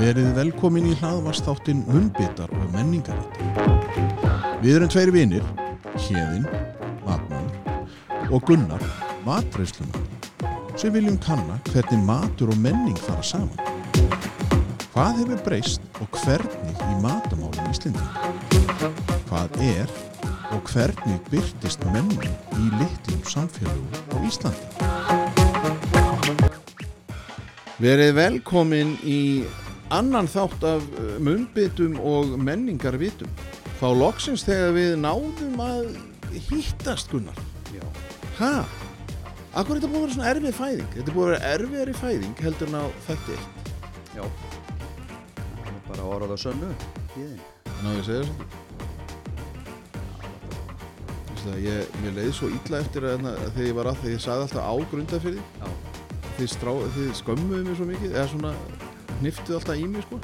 Verið velkomin í hlaðvastáttin Munnbitar og menningarit. Við erum tveir vinir, Hjeðin, Matmaður og Gunnar, matreyslunar, sem viljum kanna hvernig matur og menning fara saman. Hvað hefur breyst og hvernig í matamálum Íslendinga? Hvað er og hvernig byrtist menning í litlum samfélagum á Íslandi? Verið velkomin í annan þátt af uh, munnbitum og menningarvitum. Þá loksins þegar við náðum að hittast Gunnar. Hæ? Akkur er þetta búið að vera svona erfið fæðing? Þetta er búið að vera erfiðari fæðing heldur en á þetta eitt. Já. Það er bara orðað á sönnu. Híðin. Ná ég að segja þetta. Veistu það, ég, mér leiði svo illa eftir að, að þegar ég var að þegar ég sagði alltaf á grundafyrði Já. þið, þið skömmuðu mig svo mikið eða svona hniftuðu alltaf í mig sko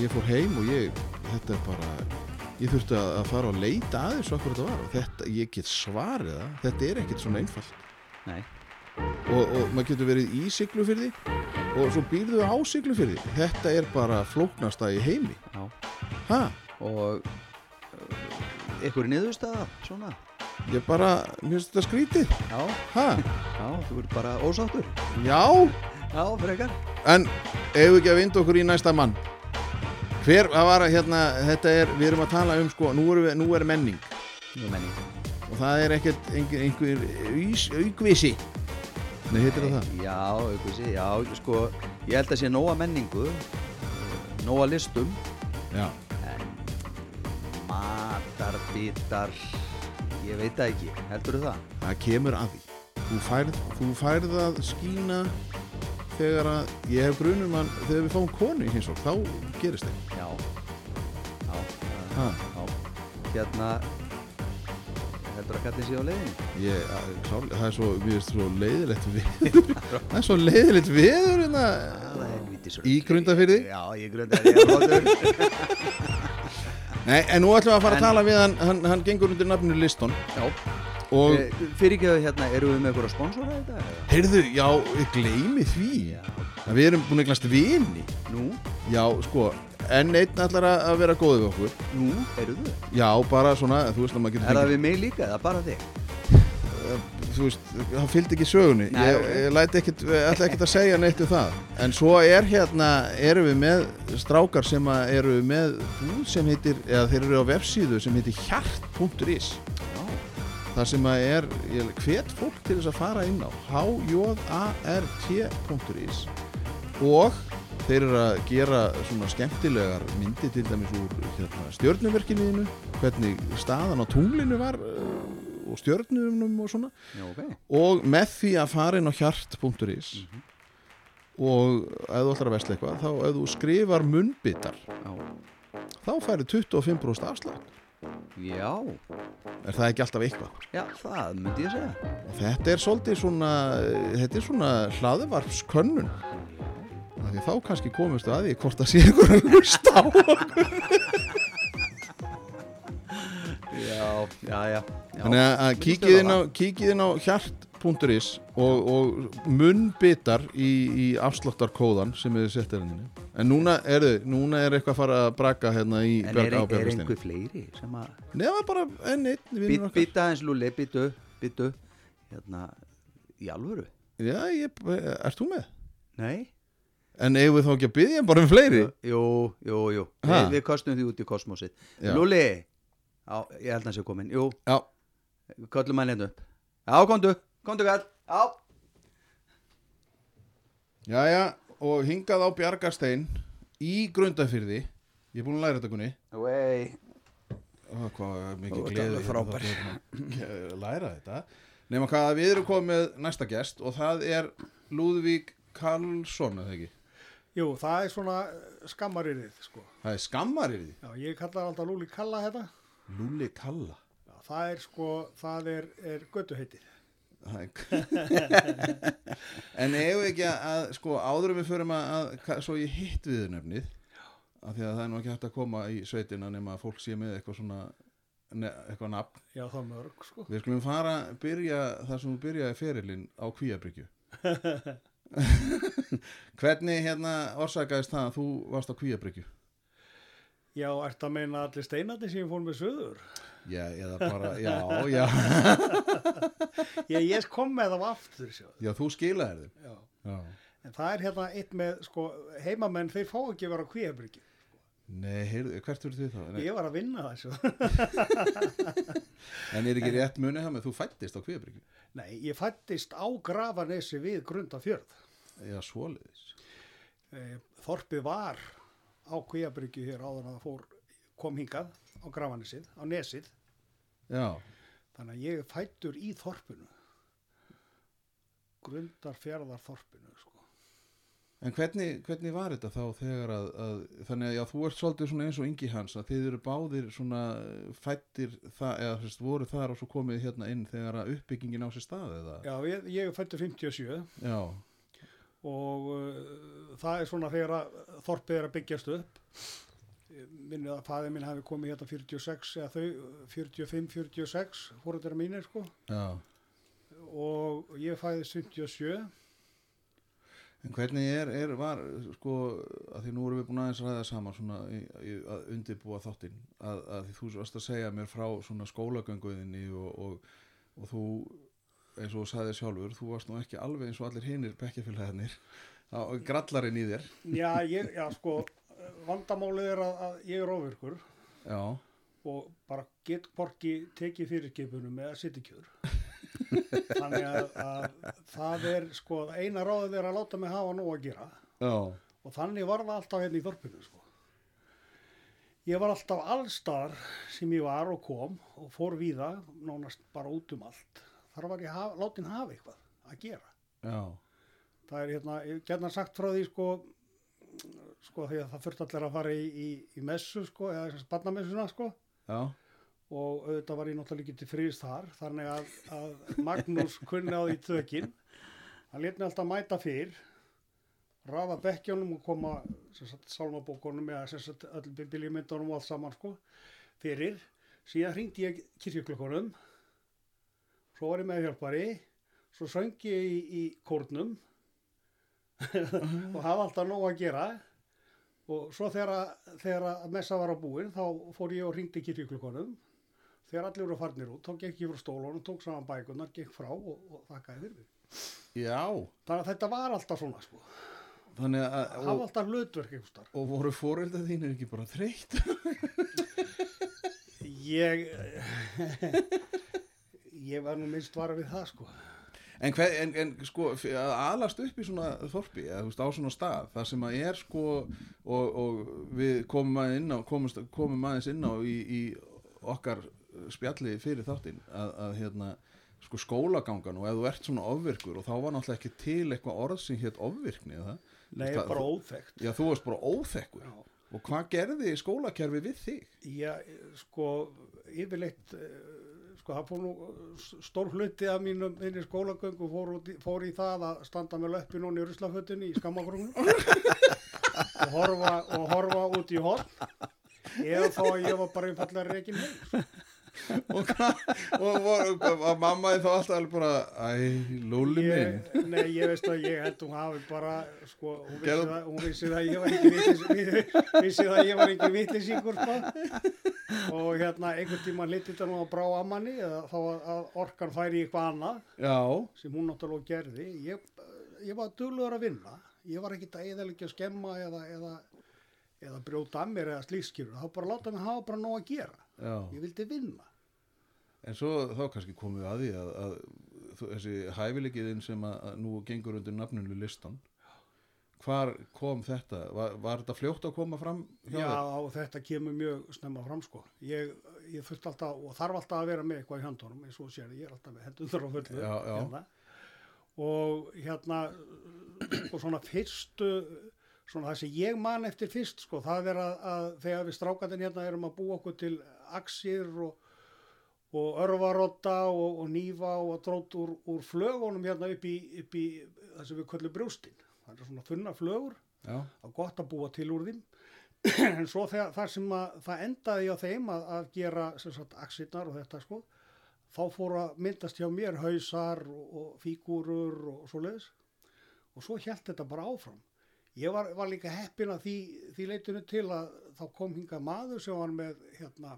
ég fór heim og ég þetta er bara ég þurfti að, að fara og leita að þessu okkur þetta var og þetta, ég get svarið það þetta er ekkert svona einfalt Nei. og, og maður getur verið í siglufyrði og svo býrðu á siglufyrði þetta er bara flóknasta í heimi Já. ha, Og ykkur niðurstaða, svona. ég bara mér finnst þetta skrítið Já. ha, Já, þú ert bara ósáttur. já, Já, frekar. en eigum við ekki að vinda okkur í næsta mann hver, að hérna þetta er, við erum að tala um sko nú er, nú er menning Nú menning. og það er ekkert einhver, einhver aukvisi Nei, heitir það það? Já, aukvisi. Já, sko, ég held að sé nóga menningu, nóga listum, Já. en matarbitar, ég veit það ekki. Heldur þú það? Það kemur að því. Þú færð, þú færð að skína þegar að, ég hef grunum að þegar við fáum konu í hins og þá gerist það. Já. Já. Ha, Já. Hérna, heldur að kallin sé á leiðinni? ég, að, sá, það er svo, svo leiðilegt viður. það er svo leiðilegt viður er helvítis í grundafyrði. Já, ég grundafyrði. Nei, en nú ætlum við að fara En- að tala við hann, hann, hann gengur undir nafninu Liston Já, og, Eh, fyrirgeðu hérna, eru við með eitthvað sponsora þetta? eða? heyrðu, já, ég gleymi því að við erum búin að glast vini. nú, Já, sko, en einn ætlar að að vera góð við okkur. nú, eru þau? Já, bara svona, þú veist að maður Er getur það við mig líka eða bara þig? þú veist, það fylgdi ekki sögunni Nei, ég, ég læti ekkit, ætla ekkit að segja neitt um það en svo er hérna erum við með strákar sem að eru með sem heitir, eða þeir eru á vefsíðu sem heitir hjart.is Það sem að er, ég hvet fólk til þess að fara inn á hjart.is og þeir eru að gera svona skemmtilegar myndi til dæmis úr hérna, stjörnuverkinu hvernig staðan á tunglinu var uh, og stjörnunum og svona. Já, ok. og með því að fara inn á hjart.is og ef þú ætlar að vesla eitthvað þá ef þú skrifar munnbitar Já, þá færi 25% afslátt já, er það ekki alltaf eitthvað já, það myndi ég segja. og þetta er svolítið svona þetta er svona hlaðvarpskönnun Af því þá kannski komustu að því hvort það sé ykkur að hlusta á okkur. Já, já, já. já. þannig að- að kíkið inn á, kíkið á hjart.is og, og munnbitar í, í afsláttarkóðan sem þið settir henni en núna er, þið, núna er eitthvað að fara að braka hérna í En er, Björg- á er Björgasteinum einhver fleiri sem að... Nefna bara enn einn vinnur okkar. Býta eins lúli, býtu, býtu, hérna, í alvöru? Já, ég, ert þú með? Nei. En eigum við þá ekki að byggja bara um fleiri? Jú, jú, jú. Við, við kostum því út í kosmosið. Já. Lúli, já, ég held að hann sé komin. Jú, Já, við köllum hann hérna upp. Já, komdu, komdu kall. Já. Jæja, og hingað á Bjargastein í Grundafyrði Ég er búin að læra þetta kunni. Ó, Hvað er mikið gleði alveg frábær. hérna að læra þetta Nefna hvað að við erum komið með næsta gest og það er Lúðvík Karlsson, eða ekki? Jú, það er svona skammarirðið, sko. Það er skammar yfir því Já, ég kalla alltaf Lúli Kalla þetta. Lúli Kalla Já, það er sko, það er, er göttuheitið. Það er- En við ekki að, sko, áður en við förum að, að svo ég hitt við nefnið af því að það er nú ekki hægt að koma í sveitina nema að fólk sé með eitthvað svona eitthvað nafn. Já, það mörg, sko. Við skulum fara, byrja þar sem þú byrjaði ferilinn á Kvíabryggju Hvernig hérna orsakaðist það að þú varst á kvíabryggju? Já, ert að meina allir steinandi sem fór með söður? Já, eða bara, já, já, Ég, ég kom með það aftur, sjá. já, þú skilaðir þeim. Já. Já. En það er hérna eitt með, sko, heimamenn, þeir fá ekki að vera á kvíabryggju. Nei, heyrðu, hvert eru þið þá? Nei. Ég var að vinna sjá. En er ekki rétt munið það með þú fættist á kvíabryggju? Nei, ég fættist á Grafanesi við Grundafjörð. Já, svoleiðis. Eh, Þorpið var á kvíabryggju hér áður en það fór, kom hingað á Grafanesið, á Nesið. Já, Þannig að ég fættur í þorpinu. Grundarfjörðar þorpinu, sko. en hvernig, hvernig var þetta þá þegar að, að þannig að já, þú ert svolítið svona eins og Ingi Hans að þið eru báðir svona fættir það, eða veist, voru þar og svo komið hérna inn þegar að uppbyggingin á sér stað eða? Já, ég, ég fættur 57 Já, og uh, það er svona þegar að þorpið er að byggjast upp. Ég Minni að fæði minn hafi komið hérna 46 eða þau 45-46 fóröldara mínir sko já. og ég fæðist 57 En hvernig er, er var, sko, að því nú erum við búin aðeins að ræða saman svona í, í, að undirbúa þáttinn, að, að því þú varst að segja mér frá svona skólagönguðinni og, og, og þú, eins og þú sagði sjálfur, þú varst nú ekki alveg eins og allir hinir bekkjafélagðinir, grallarinn í þér, Já, ég, já sko vandamálið er að, að ég er ofirkur já, og bara get hvorki tekið fyrirskipunum eða sittikjör þannig að, að það er sko eina ráðið er að láta mig hafa nóg að gera. Já, og þannig var það alltaf hérna í þorpinu sko. ég var alltaf allstar sem ég var og kom og fór víða nánast bara út um allt þar var ég haf, látin hafa eitthvað að gera. Já, það er hérna, ég getna sagt frá því sko sko því að það þurft allir að fara í, í, í messu sko eða þess að barnamessuna sko. Já, og auðvitað var ég náttúrulega ekki til frýs þar þannig að, að Magnús kunni á því tökin. Hann let mig alltaf mæta fyrr rafa bekkjónum og koma sálmabókunum eða öll biljumyndunum og allt saman sko fyrir, síðan hringdi ég kirkjuklokkunum svo var ég með hjálpari svo söng ég í, í kórnum og hafa alltaf nóg að gera og svo þegar, að- þegar að messa var á búin þá fór ég og hringdi kirkjuklokkunum þegar allir voru farnir út, þá gekk ég frá stólunum, tók saman bækunar, gekk frá og, og þakkaði fyrir mig. já, Þannig að þetta var alltaf svona, sko. þannig að, Hafa og, alltaf hlutverk einhvers þar. og voru fóreldað þínir ekki bara þreytt? Ég, ég var nú minnst vara við það, sko. En, hver, en, en sko, að alast upp í svona þorpi, eða þú veist, á svona stað, það sem að er sko, og, og við komum aðeins inn á, komumst, komum aðeins inn á í, í okkar spjalli fyrir þáttinn, að, að hérna, sko skólagangan og ef þú ert svona ofvirkur og þá var náttúrulega ekki til eitthvað orð sem hétt ofvirkni, eða? Nei, Það- bara óþekkt. Já, þú varst bara óþekkur. Já. Og hvað gerði skólakerfi við þig? Já, sko, yfirleitt, eh, sko, það fór nú stór hluti af mínum minni skólagöngu fór, í- fór í það að standa með löppin og nýruslafötunni í skammagrúnum og horfa, og horfa út í horn eða þá að ég var bara einfallega reikin heim. Og, og, og, og, mamma er þá alltaf bara, æ, lúli minn. Nei, ég veist að ég held hún hafi bara, sko, hún vissi, það, hún vissi það að ég var ekki vitlis, vissi það að ég var ekki vitlisíkur, sko. Og hérna, einhvern tíma hliti þetta nú að brá að manni, eða þá að, orkan færi í eitthvað annað, Já, sem hún náttúrulega gerði. Ég, ég var duglegur að vinna. Ég var ekkit að eðalega að skemma eða, eða, eða brjóta að mér eða slíkskýrur. Það var bara láta mig hafa bara nóg að gera. Já. Ég vildi vinna. En svo þá kannski komum við að því að, að þú- þessi hæfileikiðin sem að, að nú gengur undir nafninu listan hvar kom þetta? Var, var þetta fljótt að koma fram Já, þetta kemur mjög snemma fram sko. Ég, ég þurft alltaf og þarf alltaf að vera með eitthvað í handunum eins og sér, ég er alltaf með hendur Já, já. Hérna. og hérna og svona fyrstu svona það sem ég man eftir fyrst sko, það er að, að þegar við strákandinn hérna erum að búa okkur til axir og, og örvarotta og, og nýfa og drót úr, úr flögunum hérna upp í, upp í það sem við köllum brjóstinn það er svona þunna flögur. Já, var gott að búa til úr þeim. En svo þegar þar sem að það endaði á þeim að, að gera sagt axirnar og þetta sko þá fóru að myndast hjá mér hausar og, og fígúrur og svoleiðis. Og svo hjælt þetta bara áfram ég var, var líka heppin að því, því leitinu til að þá kom hingað maður sem var með hérna,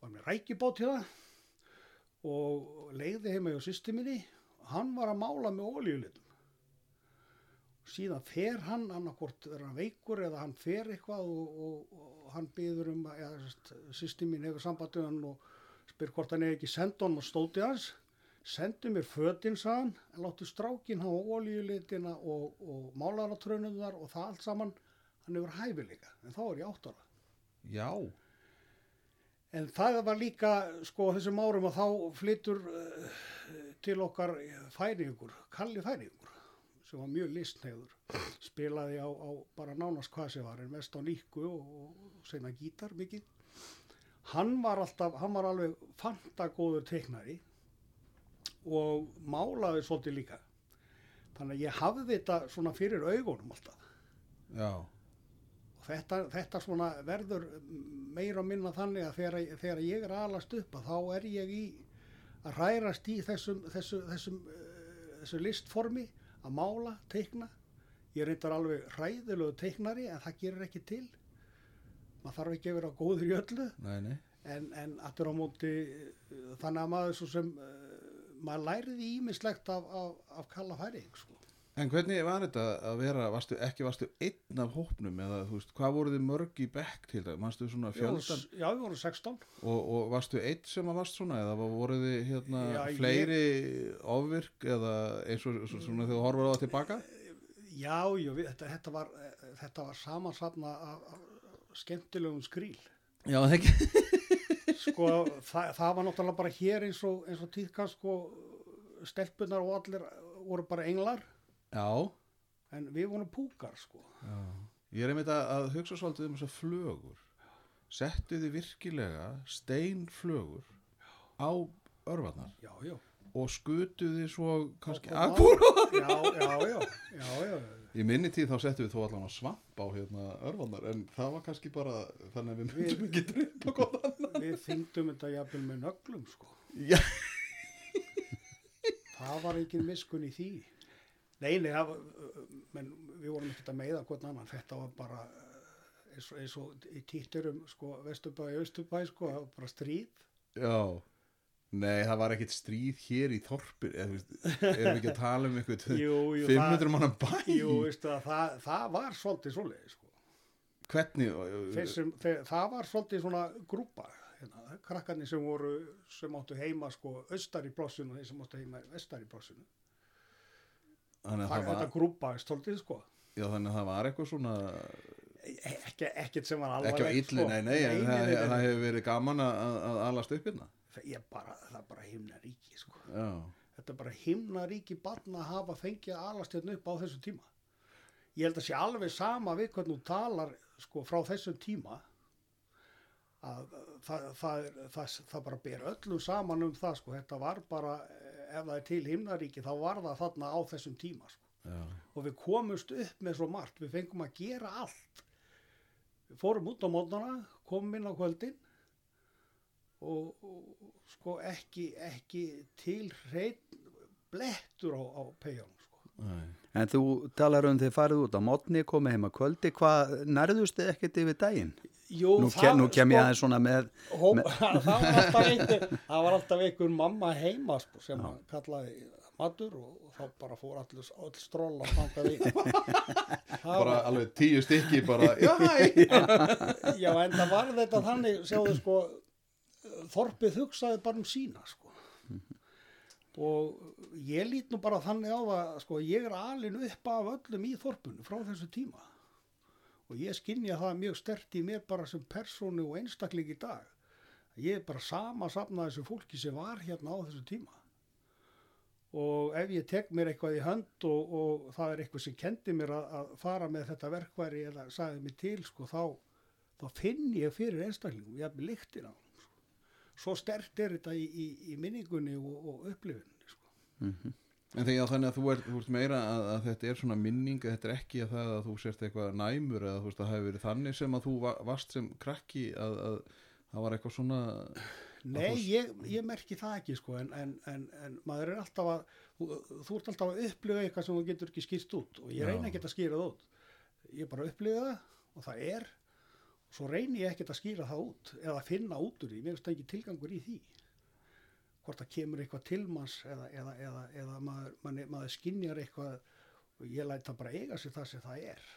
var með rækibót hérna og leiði heima hjá systeminni hann var að mála með ólíulitum síðan fer hann annarkort er hann veikur eða hann fer eitthvað og, og, og hann byður um að systemin hefur sambandið hann og spyr hvort hann er ekki senda honum á stótið hans sendu mér fötinn saðan láttu strákin hafa ólíulitina og, og málaratrönuðar og það allt saman. Hann hefur hæfileika en þá er ég átt ára. Já, En það var líka, sko, þessum árum að þá flyttur uh, til okkar færingur, Kalli færingur, sem var mjög listneiður, spilaði á, á bara nánast hvað sem var, en mest á líku og, og sena gítar mikið. Hann var alltaf, hann var alveg fantagóður teiknari og málaði svolítið líka. Þannig að ég hafði þetta svona fyrir augunum alltaf. Já, og þetta, þetta svona verður meira og minna þannig að þegar, þegar ég er alast upp að þá er ég í að hrærast í þessum, þessu, þessum, uh, þessu listformi að mála, teikna. Ég reyndar alveg hræðilegu teiknari en það gerir ekki til. Maður þarf ekki að vera góður í öllu. Nei, nei. en, en aftur á móti uh, þannig að maður svo sem uh, maður læriði ímislegt af, af, af kalla færing sko. En hvernig var þetta að vera, varstu, ekki varstu einn af hópnum eða þú veist, hvað voru þið mörg í bekk til það, manstu svona fjöldan já, við vorum 16 og, og varstu einn sem að varst svona eða voru þið hérna Já, ég- fleiri ofvirk eða eins og svo- svona þegar þú horfur á það tilbaka? Já, já, við, þetta, þetta var, eh, þetta var af skemmtilegum skríl. Já, það ekki. Sko, það, það var náttúrulega bara hér eins og, eins og tíðkast, sko, stelpunar og allir voru bara englar, Já, en við vorum púkar, sko. já. Ég er einmitt að, að hugsa svolítið um þessar flögur. Settu þið virkilega steinflögur á örvarnar Já, já. og skutu þið svo kannski akkur. Já, já, já, já, já. Í minni tíð þá settum við þó allan að svamp á hérna örvarnar en það var kannski bara þannig að við myndum ekki drepa gott annað. Við þyngdum þetta jafnvel með nöglum, sko. Já, Það var ekki miskun í því. Nei, nei, það, var- menn við vorum ekkert að meiða hvern annan. Þetta var bara eh, eins og, eins og í títurum, sko, Vesturbæ, Östurbæ, sko, það var bara stríð. já. Nei, það var ekkit stríð hér í veist, erum við ekki að tala um eitthvað Jú, jú, 500 manna bæ Jú, veistu að það, það var svolítið svoleiði, sko. Hvernig Þeir sem, þeir, það var svolítið svona grúpa, hérna, krakkarnir sem voru, sem áttu heima, sko, austar í plássinu og þeir sem áttu heima vestar í plássinu. þannig, að Það, var, þetta grúpa, svolítið, sko. já, þannig að það var eitthvað svona E- Ekki, ekkert sem var alveg. ekki á illu, nei, nei, en það, hefur verið gaman að alast upp hérna Það er bara, það er bara himna ríki, sko. Þetta er bara himna ríki barna að hafa fengið að alast hérna upp á þessu tíma. Ég held að sé alveg sama við hvernig þú talar sko frá þessum tíma að það, það, það, það bara ber öllum saman um það sko. Þetta var bara, ef það er til himnaríki þá var það þarna á þessum tíma sko. Og við komumst upp með svo margt, við fengum að gera allt. Við fórum út á mótnana, komum inn á kvöldin og, og sko ekki, ekki til hreinn blettur á, á peijónum sko. nei. En þú talar um þið farið út á mótni, komið heim að kvöldi, hvað nærðust þið ekkert yfir daginn? Jú, Nú, kem, nú kem ég aðeins svona með, Hó, það, var alltaf einhver, það var alltaf einhver mamma heima sko, sem hann kallaði matur og, og þá bara fór allir all stról að fanga því Bara alveg tíu stykki bara, já, Já, en það var þetta þannig, sjáðu sko, Þorpið hugsaði bara um sína, sko. Og ég lít nú bara þannig á það, sko, ég er alin upp af öllum í Þorpunu frá þessu tíma. Og ég skinja það mjög stert í mér bara sem persónu og einstakling í dag. Ég er bara sama safnað þessu fólki sem var hérna á þessu tíma. Og ef ég tek mér eitthvað í hönd og, og það er eitthvað sem kendi mér að, að fara með þetta verkværi eða sagði mér til, sko, þá, þá finn ég fyrir einstaklingum, ég hef líktir á honum, sko. Svo stert er þetta í, í, í minningunni og, og upplifunni, sko. En þegar þannig að þú ert, þú ert meira að, að þetta er svona minning, að þetta er ekki að það að þú sért eitthvað næmur eða þú veist að það hefur verið þannig sem að þú va- varst sem krakki að, að það var eitthvað svona Nei, þú- ég, ég merki það ekki, sko, en, en, en, en maður er alltaf að, þú, þú ert alltaf að upplifa eitthvað sem þú getur ekki skýrt út og ég Já. reyni ekkert að skýra það út ég bara upplifa það og það er svo reyni ég ekkert að skýra það út eða finna út úr því, mér finnst það ekki tilgangur í því hvort það kemur eitthvað til manns eða, eða, eða, eða maður, maður, maður skinjar eitthvað og ég læt það bara eiga sér það sem það er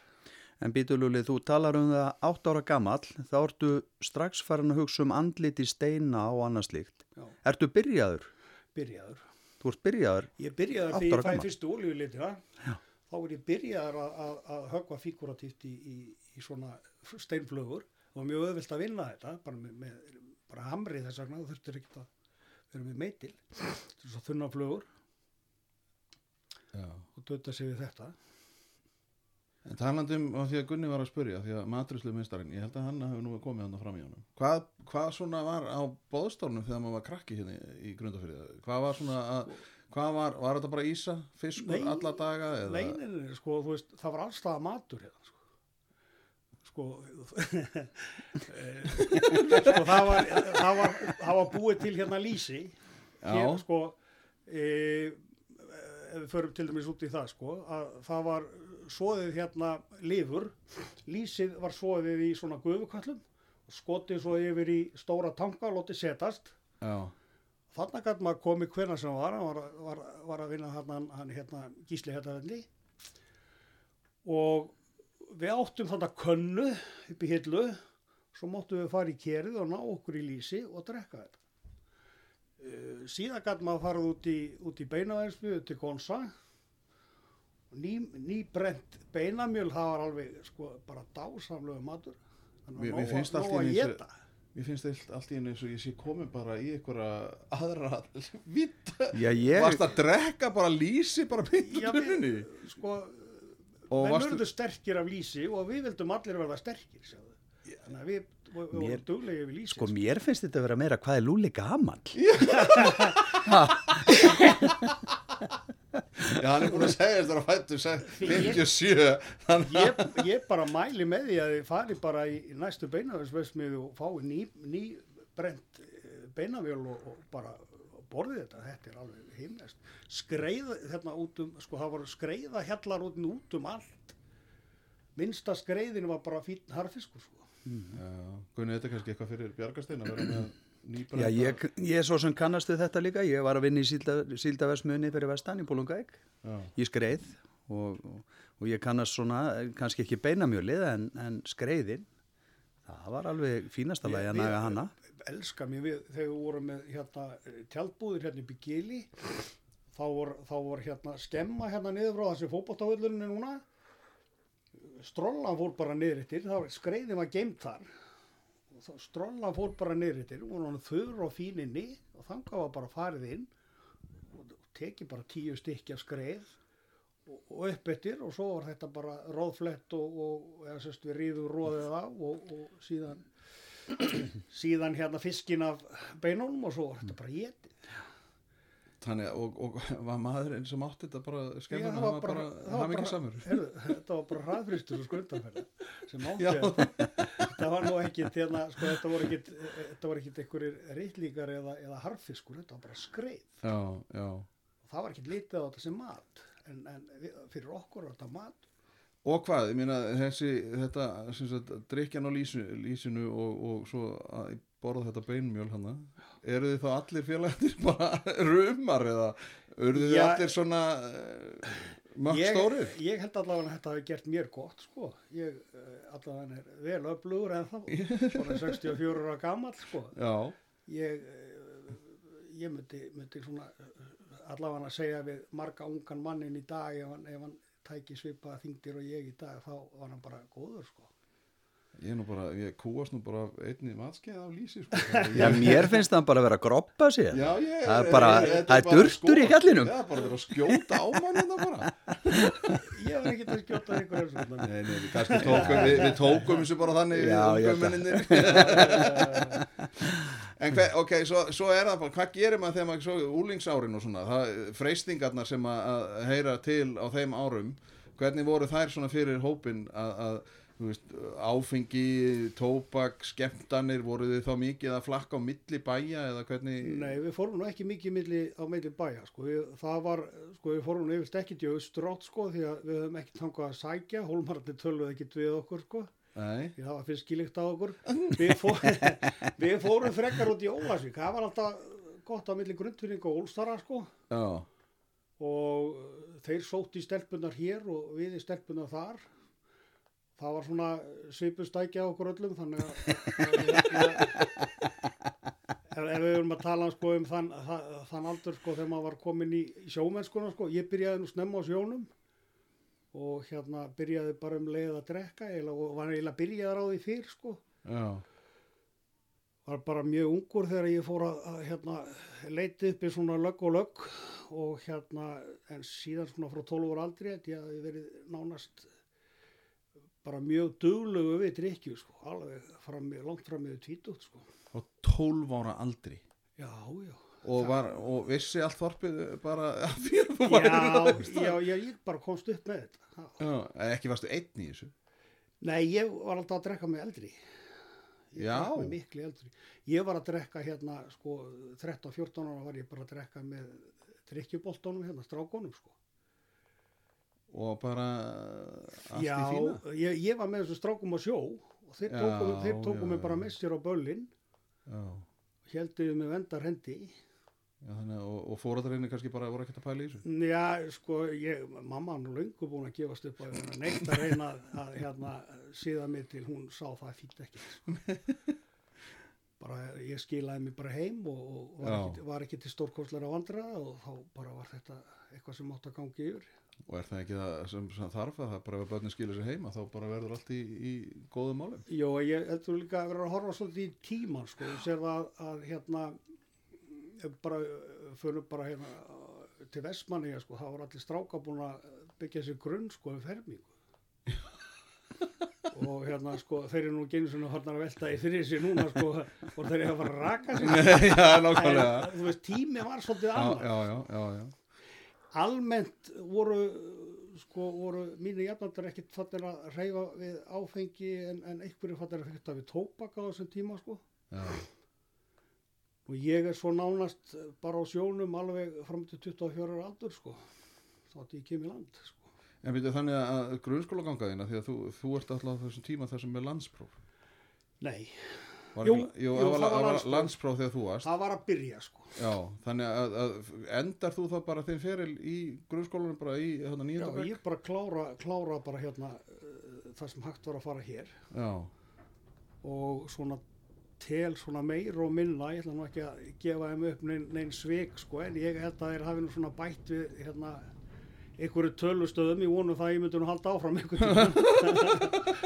En Bítululi, þú talar um það átt ára gamall, þá ertu strax farin að hugsa um andliti steina og annað slíkt. Já. Ertu byrjaður? byrjaður Þú ert byrjaður? Ég byrjaði Átta því ég ára fæ gamall. fyrstu olíulitina þá er ég byrjaður að, að, að högva fíguratíft í, í, í svona steinflögur og mjög öðvilt að vinna þetta bara með, með bara hamri þess vegna þú þurftir ekki að vera með meitil þess að þunna flögur Já. og döta sig við þetta En talandi um á því að Gunni var að spurja því að matrislu minnstærin, ég held að hann hefur nú komið hann fram í honum. Hvað, hvað svona var á bóðstólnum þegar maður var krakki hérna í, grundafyrið? Hvað var svona að, hvað var, var þetta bara ísa, fiskur Nei, alla daga? Eða? Leinin, sko, þú veist, það var allstað matur hérna, sko. Sko, sko það, var, það, var, það var búið til hérna lýsi. Já. Hér, sko, e, ef við förum til dæmis út í það, sko, að það var svoðið hérna lifur. Lýsið var svoðið í svona gufuköllum og skotið svo yfir í stóra tanka og lotið setast. Já, Þannig að maður komið hvernig sem var, hann var, var, var að vinna hann, hann, hérna gísli hérna velli og við áttum þannig könnu upp í hillu, svo móttum við fara í kerið og ná okkur í lýsi og drekka þetta. Uh, síðan gæti maður farið út í, út í beinavæðinsbyrðu til Gonsa ný, ný brent beinamjöl það var alveg sko bara dásamlegu matur. Þannig að nóg að- nóg að éta. Mér finnst þetta allt í einu eins og ég sé komið bara í einhverja aðra vitt. Já, ég... Varst að drekka bara lýsi bara pynt Já, við, sko, Og menn varstu, verður sterkir af lýsi og við vildum allir verða sterkir sjáðu. þannig að við, við, við vorum duglegið við lýsi Sko, mér finnst þetta að vera meira hvað er Lúli gamall. já hann er búin að segja þetta að fættu 57, þannig ég, ég bara mæli með því að þið fari bara í næstu beinavæðsveðsmið og fái ný, ný brent beinavjöl og, og bara borðið þetta, þetta er alveg himnest skreið hérna út um sko það voru skreiða hellar út, út um allt. Minnsta skreiðin var bara fín harfiskur sko. Já, Gunni, þetta er kannski eitthvað fyrir Bjargastein að vera með nýbrenda. Já, ég, ég er svo sem kannast við þetta líka. Ég var að vinna í sílda, síldaversmiðunni fyrir vestan í Bólungæk. Ég skreið og, og, og ég kannast svona, kannski ekki beinamjölið en, en skreiðin. Það var alveg fínasta lagi að naga hana. elska mér við þegar við vorum með hérna tjaldbúðir hérna í Gili þá voru, þá voru hérna skemma hérna niður frá þessi fótbolltavöllurinn er núna strollan fór bara niður yttir þá skreiðin var geimt þar strollan fór bara niður yttir og hann þurr og fín inni og þannig var bara farið inn og tekið bara tíu stykki af skreið og, og upp eftir og svo var þetta bara róðflett og, og eða sérst við ríðum róðið af og, og síðan síðan hérna fiskin af beinunum og svo var þetta bara getið. þannig að, og, og var maðurinn sem átti þetta bara það hann var ekki samur. þetta var bara hraðfristur og skrundarferð sem átti þetta. Þetta var nú ekkit, hérna, sko, þetta voru ekkit, þetta voru ekkit einhverjir reytlíkar eða, eða harfiskur, þetta var bara skreið. Já, já. Og það var ekkit litið á þetta sem mat, en, en fyrir okkur var þetta mat. Og hvað, ég meina þessi, þetta, sem sagt, drikjan á lýsu, lýsinu og, og svo að borða þetta beinmjöl hana, eru þið þá allir félagarnir bara rumar eða eru þið allir svona Ég, ég held allavega að þetta hafi gert mér gott, sko. Ég uh, allavega er vel öflugur en þá, svona 64 ára gamall, sko. Já, ég, eh, ég myndi, myndi svona eh, allavega að segja við marga ungan mannin í dag ef hann, ef hann tæki svipaða þingdir og ég í dag þá var hann bara góður sko. Ég er nú bara, ég kúast nú bara af einni matskeið af lýsi, sko. Já, mér finnst það bara að vera að groppa sér. Já, ég, Það er bara- þetta það er durtur í hjallinum. Já, bara verið að skjóta á mann þetta bara. Ég var ekki að skjóta og Nei, nei, við kannski tókum, við, við tókum þessu bara þannig Já, ég en hver, ok, svo, svo er það bara, hvað gerir maður þegar maður svo úlingsárin og svona, það, freystingarnar sem að, heyra til á þeim árum, hvernig voru þær svona fyrir hópin að, veist, áfengi, tóbak, skemmtanir, voru þið þá mikið að flakka á milli bæja eða hvernig? Nei, við fórum nú ekki mikið milli, á milli bæja, sko, við, það var, sko, við fórum nú yfirst ekkit í austrátt, sko, því að við höfum ekki tangað að sækja, hólmarandi töluð ekkit við okkur, sko, Nei, því það var fyrst skilíkt á okkur. Við, fór, við fórum frekar út í Ólasvík, það var alltaf gott á milli grundfinning og Ólstara, sko, já, og þeir sótt í stelpunar hér og við í stelpunar þar. Það var svona svipustækja okkur öllum, þannig að, hérna, ef, við erum að tala sko, um þann, þann, þann aldur sko, þegar maður var komin í sjómennskuna sko, ég byrjaði nú snemma á sjónum og hérna byrjaði bara um leið að drekka eiginlega, og var eiginlega byrjaðar á því fyrr sko. já, var bara mjög ungur þegar ég fór að, að hérna, leiti upp í svona lögg og lögg og hérna en síðan svona frá 12 ára aldri held ég ég verið nánast bara mjög duglegu við drikkju sko, alveg fram, langt fram með tvítut sko. og 12 ára aldri Já, já. og, var, og vissi allt þorpið bara að þér þú það? já, já, ég bara komst upp með þetta. Já. Já, ekki varstu einn í þessu Nei, ég var alltaf að drekka með eldri. Ég Já. með miklu eldri. Ég var að drekka hérna, sko, 13-14 ára var ég bara að drekka með drikkjuboltónum hérna, strákonum, sko. Og bara allt Já, í fína ég, ég var með þessu strákum á sjó og þeir Já, tóku, þeir tóku já, mig bara já. með sér á böllin já, og helduðu með vendar hendi. já, þannig, að- og, og fóraðarinni kannski bara voru ekkert að pæla í þessu Já, sko, ég, mamma hann löngu búin að gefast upp að neitt að reyna að, hérna, síða mig til hún sá það fínt ekki. Sko. bara ég skilaði mig bara heim og, og var, Já. ekki, var ekki til stórkostlega vandra og þá bara var þetta eitthvað sem átt að gangi yfir. Og er það ekki það sem, sem þarf að það bara ef börnin skilur sér heima þá bara verður allt í, í góðum málum Jó, ég heldur líka að vera að horfa svolítið í tíman, sko, ég sér það að hérna, bara, fyrir bara hérna uh, til Vestmanni, sko, það voru allir stráka búin að byggja sér grunn, sko, um fermingu. og hérna, sko, þeir eru nú genið hornar að velta í fyrir sér núna, sko, og þeir eru að fara að raka sér. já, nákvæmlega þú veist, tími var svolítið já, annað. já, já, já, já. Almennt voru, sko, voru mínu jafnaldar ekkit fattir að reyfa við áfengi en, en einhverju fattir að fyrta við tóbak á þessum tíma, sko. já. Og ég er svo nánast bara á sjónum alveg fram til 24 ára aldur, sko. Þátt ég kem í land, sko. En byrju þannig að grunnskóla gangaðina því að þú, þú ert alltaf á þessum tíma þessum með landspróf Nei, Jú, jú, það var, var landspróf. þegar þú varst það var að byrja, sko. Já, þannig að, að endar þú þá bara þinn feril í grunnskólanum bara í hérna Já, nýjönda bekk? ég bara klára, klára bara hérna uh, það sem hægt var að fara hér Já, og svona tel svona meir og minna, ég ætla nú ekki að gefa þeim upp neinn nein svik, sko, en ég held að þeir hafi nú svona bætt við, hérna, einhverju tölustöðum, ég vonu það að ég myndi nú halda áfram einhvern tímann.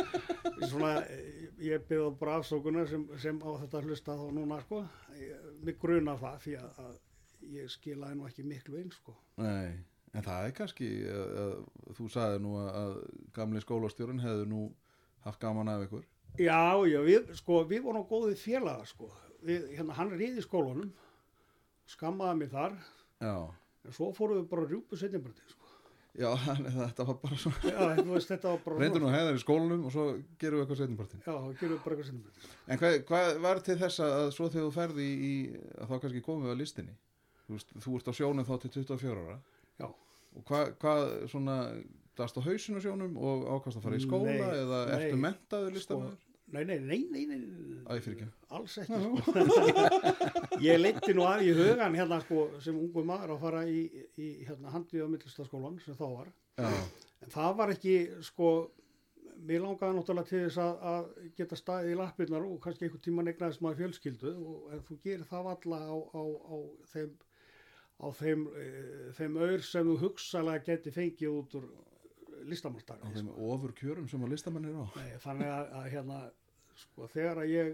svona, eh, ég byrði bara afsókunar sem, sem á þetta hlusta þá núna, sko, ég, mig gruna það því að, að ég skilaði nú ekki miklu inn, sko. nei, en það er kannski að, að, þú sagði nú að, að gamli skólastjórun hefðu nú haft gaman af ykkur. Já, já, við, sko, við vorum góðið félaga, sko, við, hérna, hann ríði í skólanum, skammaði mig þar, Já, en svo fórum við bara rjúpu setjumbröndið, sko. Já, þetta var bara svona Já, veist, þetta var bara... reyndu nú að heiða í skólanum og svo gerum við eitthvað setjumpartin Já, gerum við bara eitthvað setjumbröndið. En hvað, hvað var til þess að svo þegar þú ferði í, í að þá kannski komum við að listinni þú, veist, þú ert á sjónum þá til 24 ára Já. og hvað, hvað svona dast á hausinu á sjónum og ákast að fara í skóla Nei, eða nei. ertu mentaður listamæður? Nei, nei, nei, nei, nei, Æ, fyrir ekki alls ekki, sko. ég leiti nú að í hugan hérna, sko, sem ungu maður að fara í, í hérna, handið á millistaskólan sem þá var. Já, En það var ekki, sko, mér langaði náttúrulega til þess að, að geta staðið í lappirnar og kannski einhvern tíma negnaðist maður fjölskyldu og en þú gerir það alla á, á, á þeim, á þeim, e, þeim aur sem þú hugsalega geti fengið út úr á listamannstari. þeim ofur kjörum sem að listamenn er á Nei, þannig að, að hérna, sko, þegar að ég,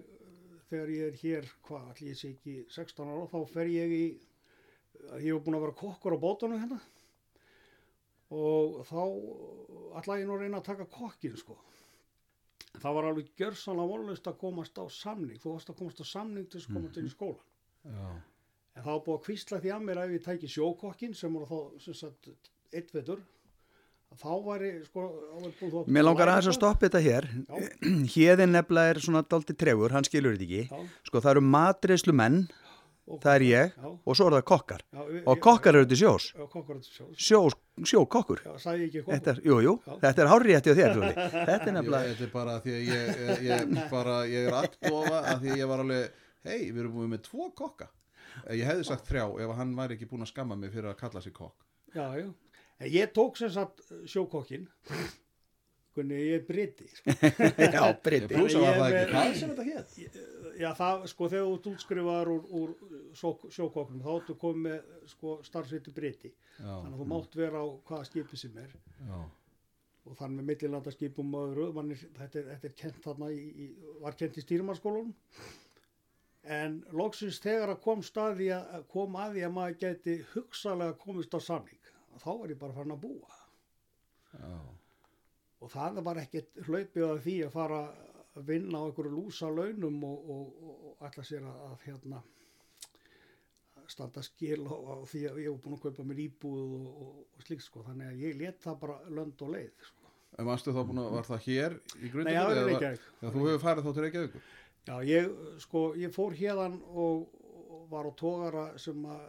þegar ég er hér, hvað, allir ég sé ekki 16 ára, þá fer ég í, ég hef búin að vera kokkur á bótunum hérna og þá ætlaði ég nú reyna að taka kokkin, sko. Það var alveg gjörsanlega vonlust að komast á samning, þú varst að komast á samning til að komast inn í skólan. Já, En það var búið að kvísla því að mér að ég tæki sjókokkin sem voru þá eitt vetur þá væri sko Mér langar aðeins að stoppa þetta hér. Hérðin nefnilega er svona daldi tregur, hann skilur þetta ekki. Já. Sko það eru matreyslu menn, Og- það er ég, Já. og svo er það kokkar. Já, ég- Og kokkar eru til sjós. Eru sjós. Sjó, sjókokkur. Já, sagði ég ekki kokkur. Þetta er, jú, jú, þetta er hárri eftir þér. Þetta er nefnilega, þetta er bara því að ég, ég, ég, bara, ég er aðdofa að því að ég var alveg, hei, við erum búin með tvo kokka. Eh, Ég hefði sagt þrjá ef hann væri ekki búin að skamma mig fyrir að kalla sig kokk. Já, já. En ég tók sem sagt sjókokkin. Hvernig ég er briti. Sko. já, blúsa Ég var það er ekki með- sem þetta hétt. Já, það, sko, þegar þú ert útskrifaðar úr, úr sjó- sjókokknum, þá áttu komið með, sko, starfsveitu briti. Þannig að þú mátt vera á hvaða skipi sem er. já, Og þannig með millilandaskipum og öðru, er, þetta, er, þetta er kent þarna í, í var kent í stýrumarskólanum. En loksins þegar að kom staði að kom að því að maður geti hugsalega komist á samning, þá var ég bara farin að búa. já. og það var ekkert hlaupið að því að fara að vinna á einhverju lúsa launum og, og, og, og ætla sér að, að hérna standa skil á, á því að ég hef búin að kaupa mér íbúð og, slíkt sko þannig að ég let það bara lönd og leið sko. En varstu þá búin að, var það hér í Nei, grundinu? það var Reykjavík. Þú hefur farið þá til Reykjavík. Já, ég sko, ég fór hérðan og, var á tógara sem að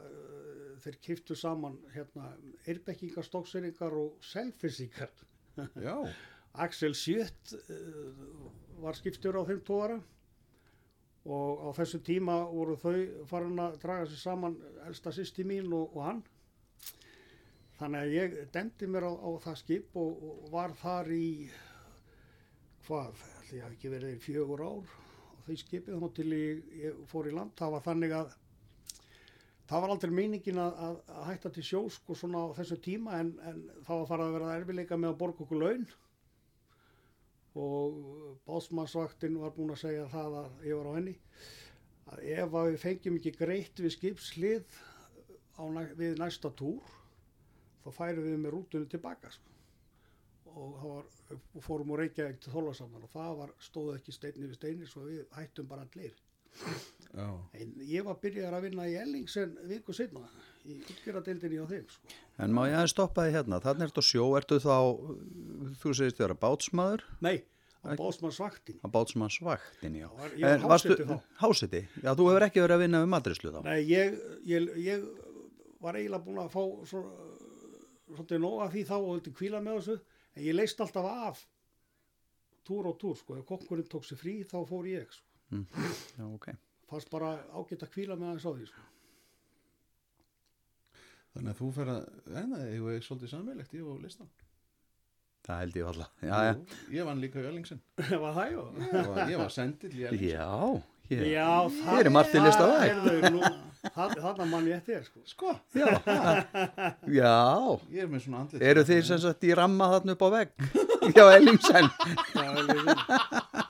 þeir kiftu saman hérna erbekkingar, stokkseringar og selfissingar Já, Axel Sjött uh, var skiptur á þeim tóara og á þessu tíma voru þau farin að draga sér saman elsta sýsti mín og, og hann. Þannig að ég demdi mér á, á það skip og, og var þar í hvað, ég hafi ekki verið í fjögur ár á því skipið þá til ég, ég fór í land. Það var þannig að það var aldrei meiningin að, að, að hætta til sjósk og svona á þessu tíma en, en það var farið að vera erfileika með að borga okkur laun og básmannsvaktin var búin að segja það að ég var á henni að ef að við fengjum ekki greitt við skipslið á, við næsta túr þá færum við með rútunum tilbaka sko. og það var og fórum úr Reykjavík til Þólasamnar og það var, stóð ekki steinni við steinni svo við hættum bara allir. En ég var byrjar að vinna í Ellingsen viku setna í útgjörðadeildinni á þeim sko. En má ég aðeins stoppa því hérna, þannig ertu sjó, ertu þá, þú segist þér að bátsmaður, nei, á básmannsvaktin að bátsmannsvaktin, já. Var- ég var háseti þá. Háseti, já, þú hefur ekki verið að vinna um matrislu þá. Nei, ég, ég, ég var eiginlega búin að fá svo, svolítið nóg af því þá og vildi kvíla með þessu en ég leist alltaf af túr og túr sko, ef kokkurinn tók sér frí þá fór ég sko. Já, ok. fannst bara ágætt að kvíla með hans á því sko. Þannig að þú fer að, en það er svolítið sammeilegt, ég var á listan. Það held ég alltaf. Já, já. Ég vann líka í Öllingsen. var það? Ég var, ég var sendill í Öllingsen. Já, hér. Já, það er margt til list á það. heyrðu, nú, það- Þarna mann ég eftir sko. Sko, Já, já. ég er með svona andlit. Eru þið sem sagt í ramma þarna upp á vegg? Já, Ellingsen. Það var- það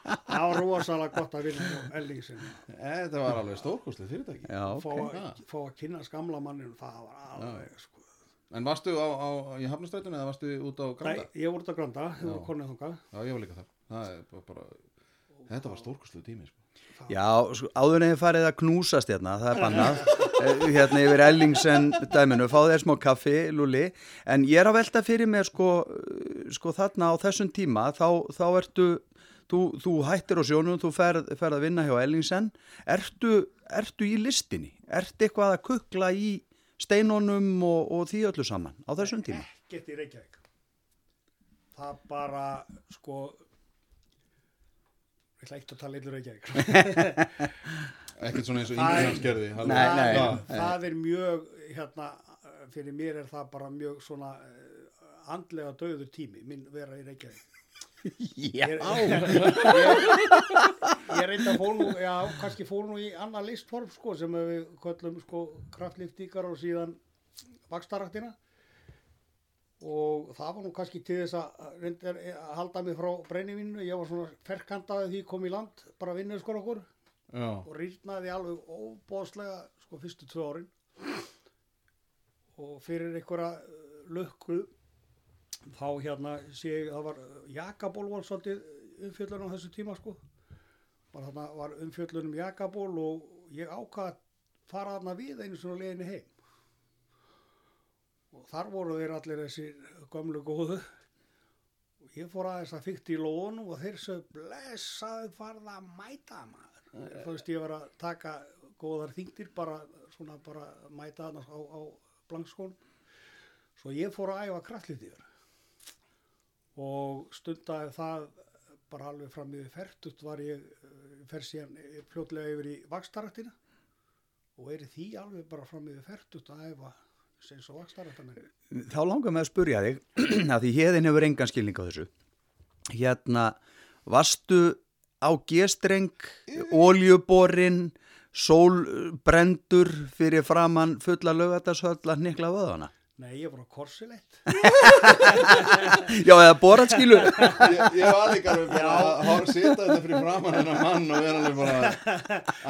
var rosalega gott að vinna á Ellingsen Eh, Þetta var alveg stórkostlið fyrirtæki. Já, fá, ok. að, fá að kynna skamla manninu það var alveg sko. En varstu á, á, í Hafnastrættunni eða varstu út á Nei, Granda? ég voru út að granda, voru Já. konið þangað Já, ég var líka þar. Það er bara, bara þetta var stórkostlið tími, sko. Já, sko, áður en þið farið að knúsast hérna, það er bannað, Eh, hérna yfir Ellingsen dæminu, fá þér smá kaffi, Lúli, en ég er að velta fyrir mér sko, eh, sko þarna á þessum tíma, þá, þá ertu, þú, þú hættir á sjónum, þú ferð, ferð að vinna hjá Ellingsen, ertu, ertu í listinni, ertu eitthvað að kukla í steinunum og, og því öllu saman á þessum tíma? Ekkert í Reykjavík. Það bara, sko, ég ætla ekki að tala eitthvað Reykjavík. Ekkert svona eins og Ingemar gerði. Nei, það, nei, er, nei. það er mjög, hérna, fyrir mér er það bara mjög svona uh, andlega döður tími, minn vera í Reykjavík. Já, Ég, ég, ég reynda að fór nú, já, kannski fór nú í annað listform, sko, sem við köllum, sko, kraftliftíkar og síðan vakstaraktina og það var nú kannski til þess að reynda að halda mig frá brennivinu, ég var svona ferkantaði því ég kom í land, bara vinnur skor okkur. Já, og rýrnaði alveg óbóðslega sko fyrstu tvö árin. Og fyrir einhverja lukku þá hérna sé ég það var jakaból var svolítið umfjöllun á þessu tíma sko var, þarna, var umfjöllun um jakaból og ég ákvað að fara þarna við einu svona leiðinni heim og þar voru þeir allir þessi gömlu góðu ég fór aðeins að fykta í lónum og þeir svo blessaði farða að mæta maður. Þú veist, ég var að taka góðar þingdir bara, svona bara mæta þarna á, á blankskónum. Svo ég fór að æfa kraftlítið yfir. Og stundaði það bara alveg fram yfir fertut var ég, eh, fer síðan fljótlega yfir í vakstarættina og er því alveg bara fram yfir fertut að æfa sinns og vakstarættina. Þá langar mig að spurja þig, að því hérðin hefur engan skilning á þessu. Hérna, varstu á gestreng, oljuborinn, sólbrendur fyrir framann fulla lögatashöll að nikla vöðana? Nei, ég var á korsilett. Já, eða borat skilu. Ég, ég var líka alveg bara að horfa sita þetta fyrir framann hennar mann og vera alveg bara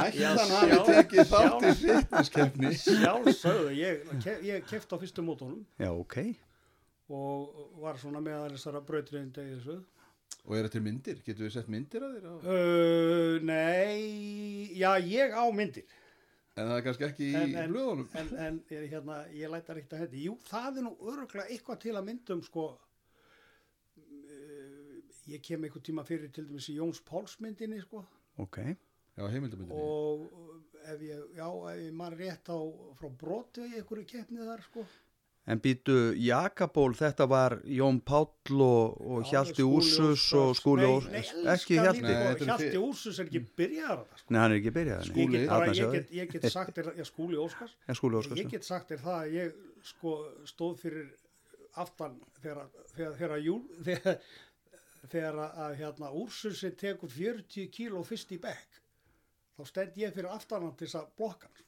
ættan hafi tekið þátt í fitnesskeppni. Sjálfsögðu, ég, ég kefti á fyrstu mótónum Já, ok. og var svona með þessara brautriðindi í þessu. Og er þetta myndir? Getur við sett myndir að þér? Á? Uh, nei, já, ég á myndir. En það er kannski ekki í En- en- blöðunum. En, en ég, hérna, ég læta ekkert að þetta. Jú, það er nú öruglega eitthvað til að myndum, sko. Uh, ég kem einhver tíma fyrir til dæmis í Jóns Páls myndinni, sko. Ok. Já, heimildamyndinni. Og ef ég, já, ef ég maður rétt á frá broti í einhverju keppni þar, sko. En býtu Jakaból, þetta var Jón Páll og, og Já, Hjalti Úrsus og. Skúli Úrsus. nei, Ekki Hjalti. er Hjalti Úrsus er ekki byrjaðar sko. Nei, hann er ekki byrjað. Ég Skúli, get, bara, Þarna ég, get, ég get sagt þér, já, skúli Óskars, Já, Skúli Óskars. ég get sagt þér það að ég sko stóð fyrir aftan þegar, þegar, þegar, júl, þegar, þegar að, hérna úrsusi tekur 40 kíló fyrst í bekk, þá stend ég fyrir aftan hann til þess að blokka hann.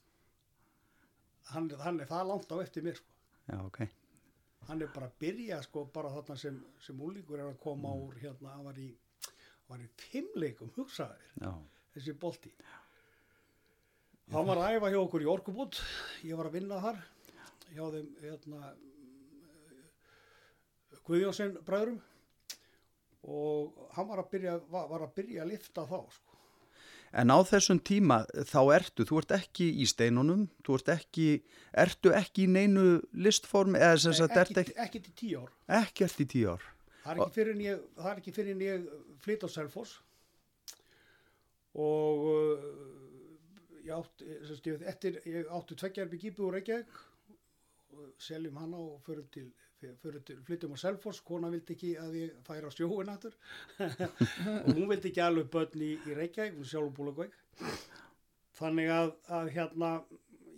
Hann, hann er það langt á eftir mér, sko. Já, ok. Hann er bara að byrja, sko, bara þarna sem, sem úlingur er að koma úr, hérna, hann var í, í fimmleikum, hugsaði þér Já. þessi bolti hann var að æfa hjá okkur í Orkubút ég var að vinna þar hjá þeim hérna, Guðjónsson bræðurum og hann var að byrja, var, var að, byrja að lifta þá sko. En á þessum tíma þá ertu, þú ert ekki í steinunum, þú ert ekki, ertu ekki í neinu listform ert ekki, ekki, ekki til tíu ár ekkert í tíu ár. það er ekki fyrir en ég, ekki flytt á Selfoss og uh, ég sagt, ég, eftir, ég átti tveggjarbi gípu úr Reykjavík seljum hana og förum til, til flyttum á Selfoss, kona vildi ekki að ég færa á sjóin aftur. Og hún vildi ekki alveg börn í, í Reykjavík, hún sjálf búlega þannig að, að hérna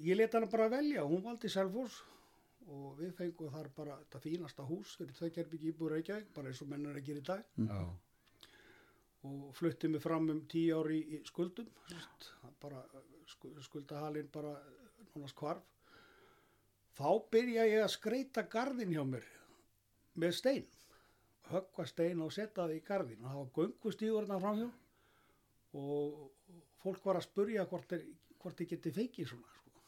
ég leta hana bara velja, hún valdi Selfoss og við fengum þar bara þetta fínasta hús fyrir tveggjarbi íbúr Reykjavík, bara eins og mennur að gera í dag. Já. og fluttið mig fram um tíu ári í, í skuldum bara sku- skuldahalinn bara nánast hvarf þá byrja ég að skreita garðin hjá mér með stein. Höggva stein og setja það í garðin og það var göngustíðurna framhjá og fólk var að spurja hvort þeir geti feikið svona sko.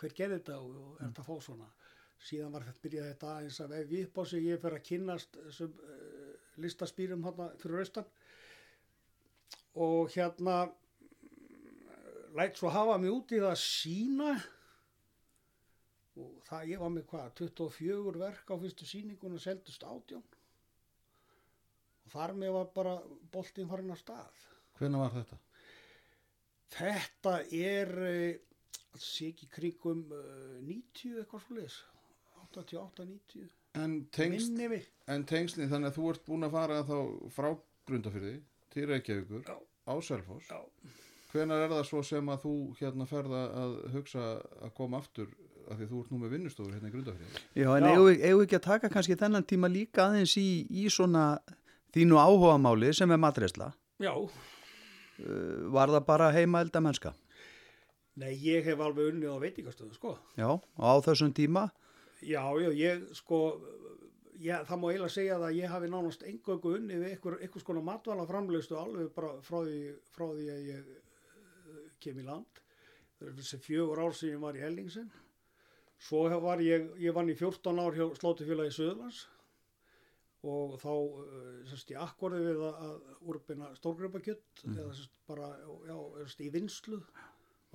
hver gerði þetta og, og er þetta að fá svona? Síðan var þetta byrjað þetta eins að ef á sig. Ég fer að kynnast þessum uh, listaspýrum hérna fyrir austan. Og hérna læt svo hafa mig út í það að sína og það ég var með hvað 24 verk á fyrstu síningun og seldust átjón og þar með var bara boltinn farin á stað Hvenær var þetta? þetta er uh, sé ekki kringum uh, 90 eitthvað svo leis 88-90 En, tengst, en tengsli þannig að þú ert búin að fara þá frá Grundafyrði til Reykjavíkur Já. á Selfoss. Já. Hvenær er það svo sem að þú hérna ferða að hugsa að koma aftur af því þú ert nú með vinnustofur hérna í Grundafyrði? Já, en eigum við eigum við ekki að taka kannski þennan tíma líka aðeins í, í svona þínu áhugamáli sem er matreysla. já, Uh, var það bara heima elda mennska? nei ég hef alveg unnið á veitingastöðu sko Já, og á þessum tíma? Já, já, ég sko, já, það má eiginlega segja að ég hafi nánast engöngu unni við einhver, einhvers konar matvæla framleiðstu alveg bara frá því, frá því að ég uh, kem í land. Það er þessi fjögur ár sem ég var í Hellingsen. Svo var ég, ég vann í 14 ár hjá Slótufélagi Söðlands og þá uh, sérst, ég akkorði við að, úrbina stórgripakjött eða sérst, bara já, sérst, í vinslu,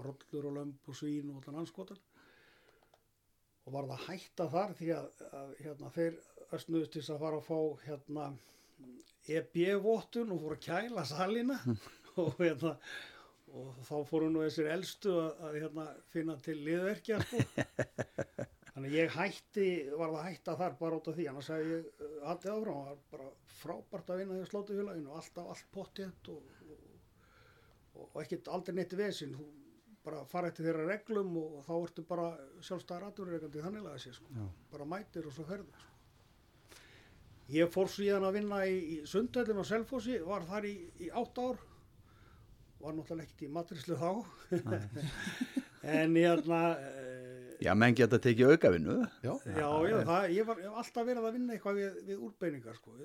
rollur og lömp og svín og allan anskotan og var það hætta þar því að, að hérna, þeir þess að fara að fá hérna EB-vottun og fór að kæla salina og hérna og þá fóru nú þessir elstu að, að hérna, finna til liðverkja sko. þannig ég hætti var það hætta þar bara út af því. Annars hefði ég uh, haldið áfram. Og var bara frábært að vinna í slótufélaginu og alltaf allt pottið og, og, og ekkert aldrei neitt vesinn þú bara fara eftir þeirra reglum og, og þá ertu bara sjálfstæðar aðurreikandi þannig að sé sko. Bara mætir og svo ferður sko. ég fór síðan að vinna í, í Sundhöllin og Selfossi var þar í, í átt ár. Var náttúrulega ekkert í matrislu þá. En hérna eh, Já, menn geta tekið aukavinnu. Já, já, já, það, ég var alltaf verið að vinna eitthvað við, við úrbeiningar sko,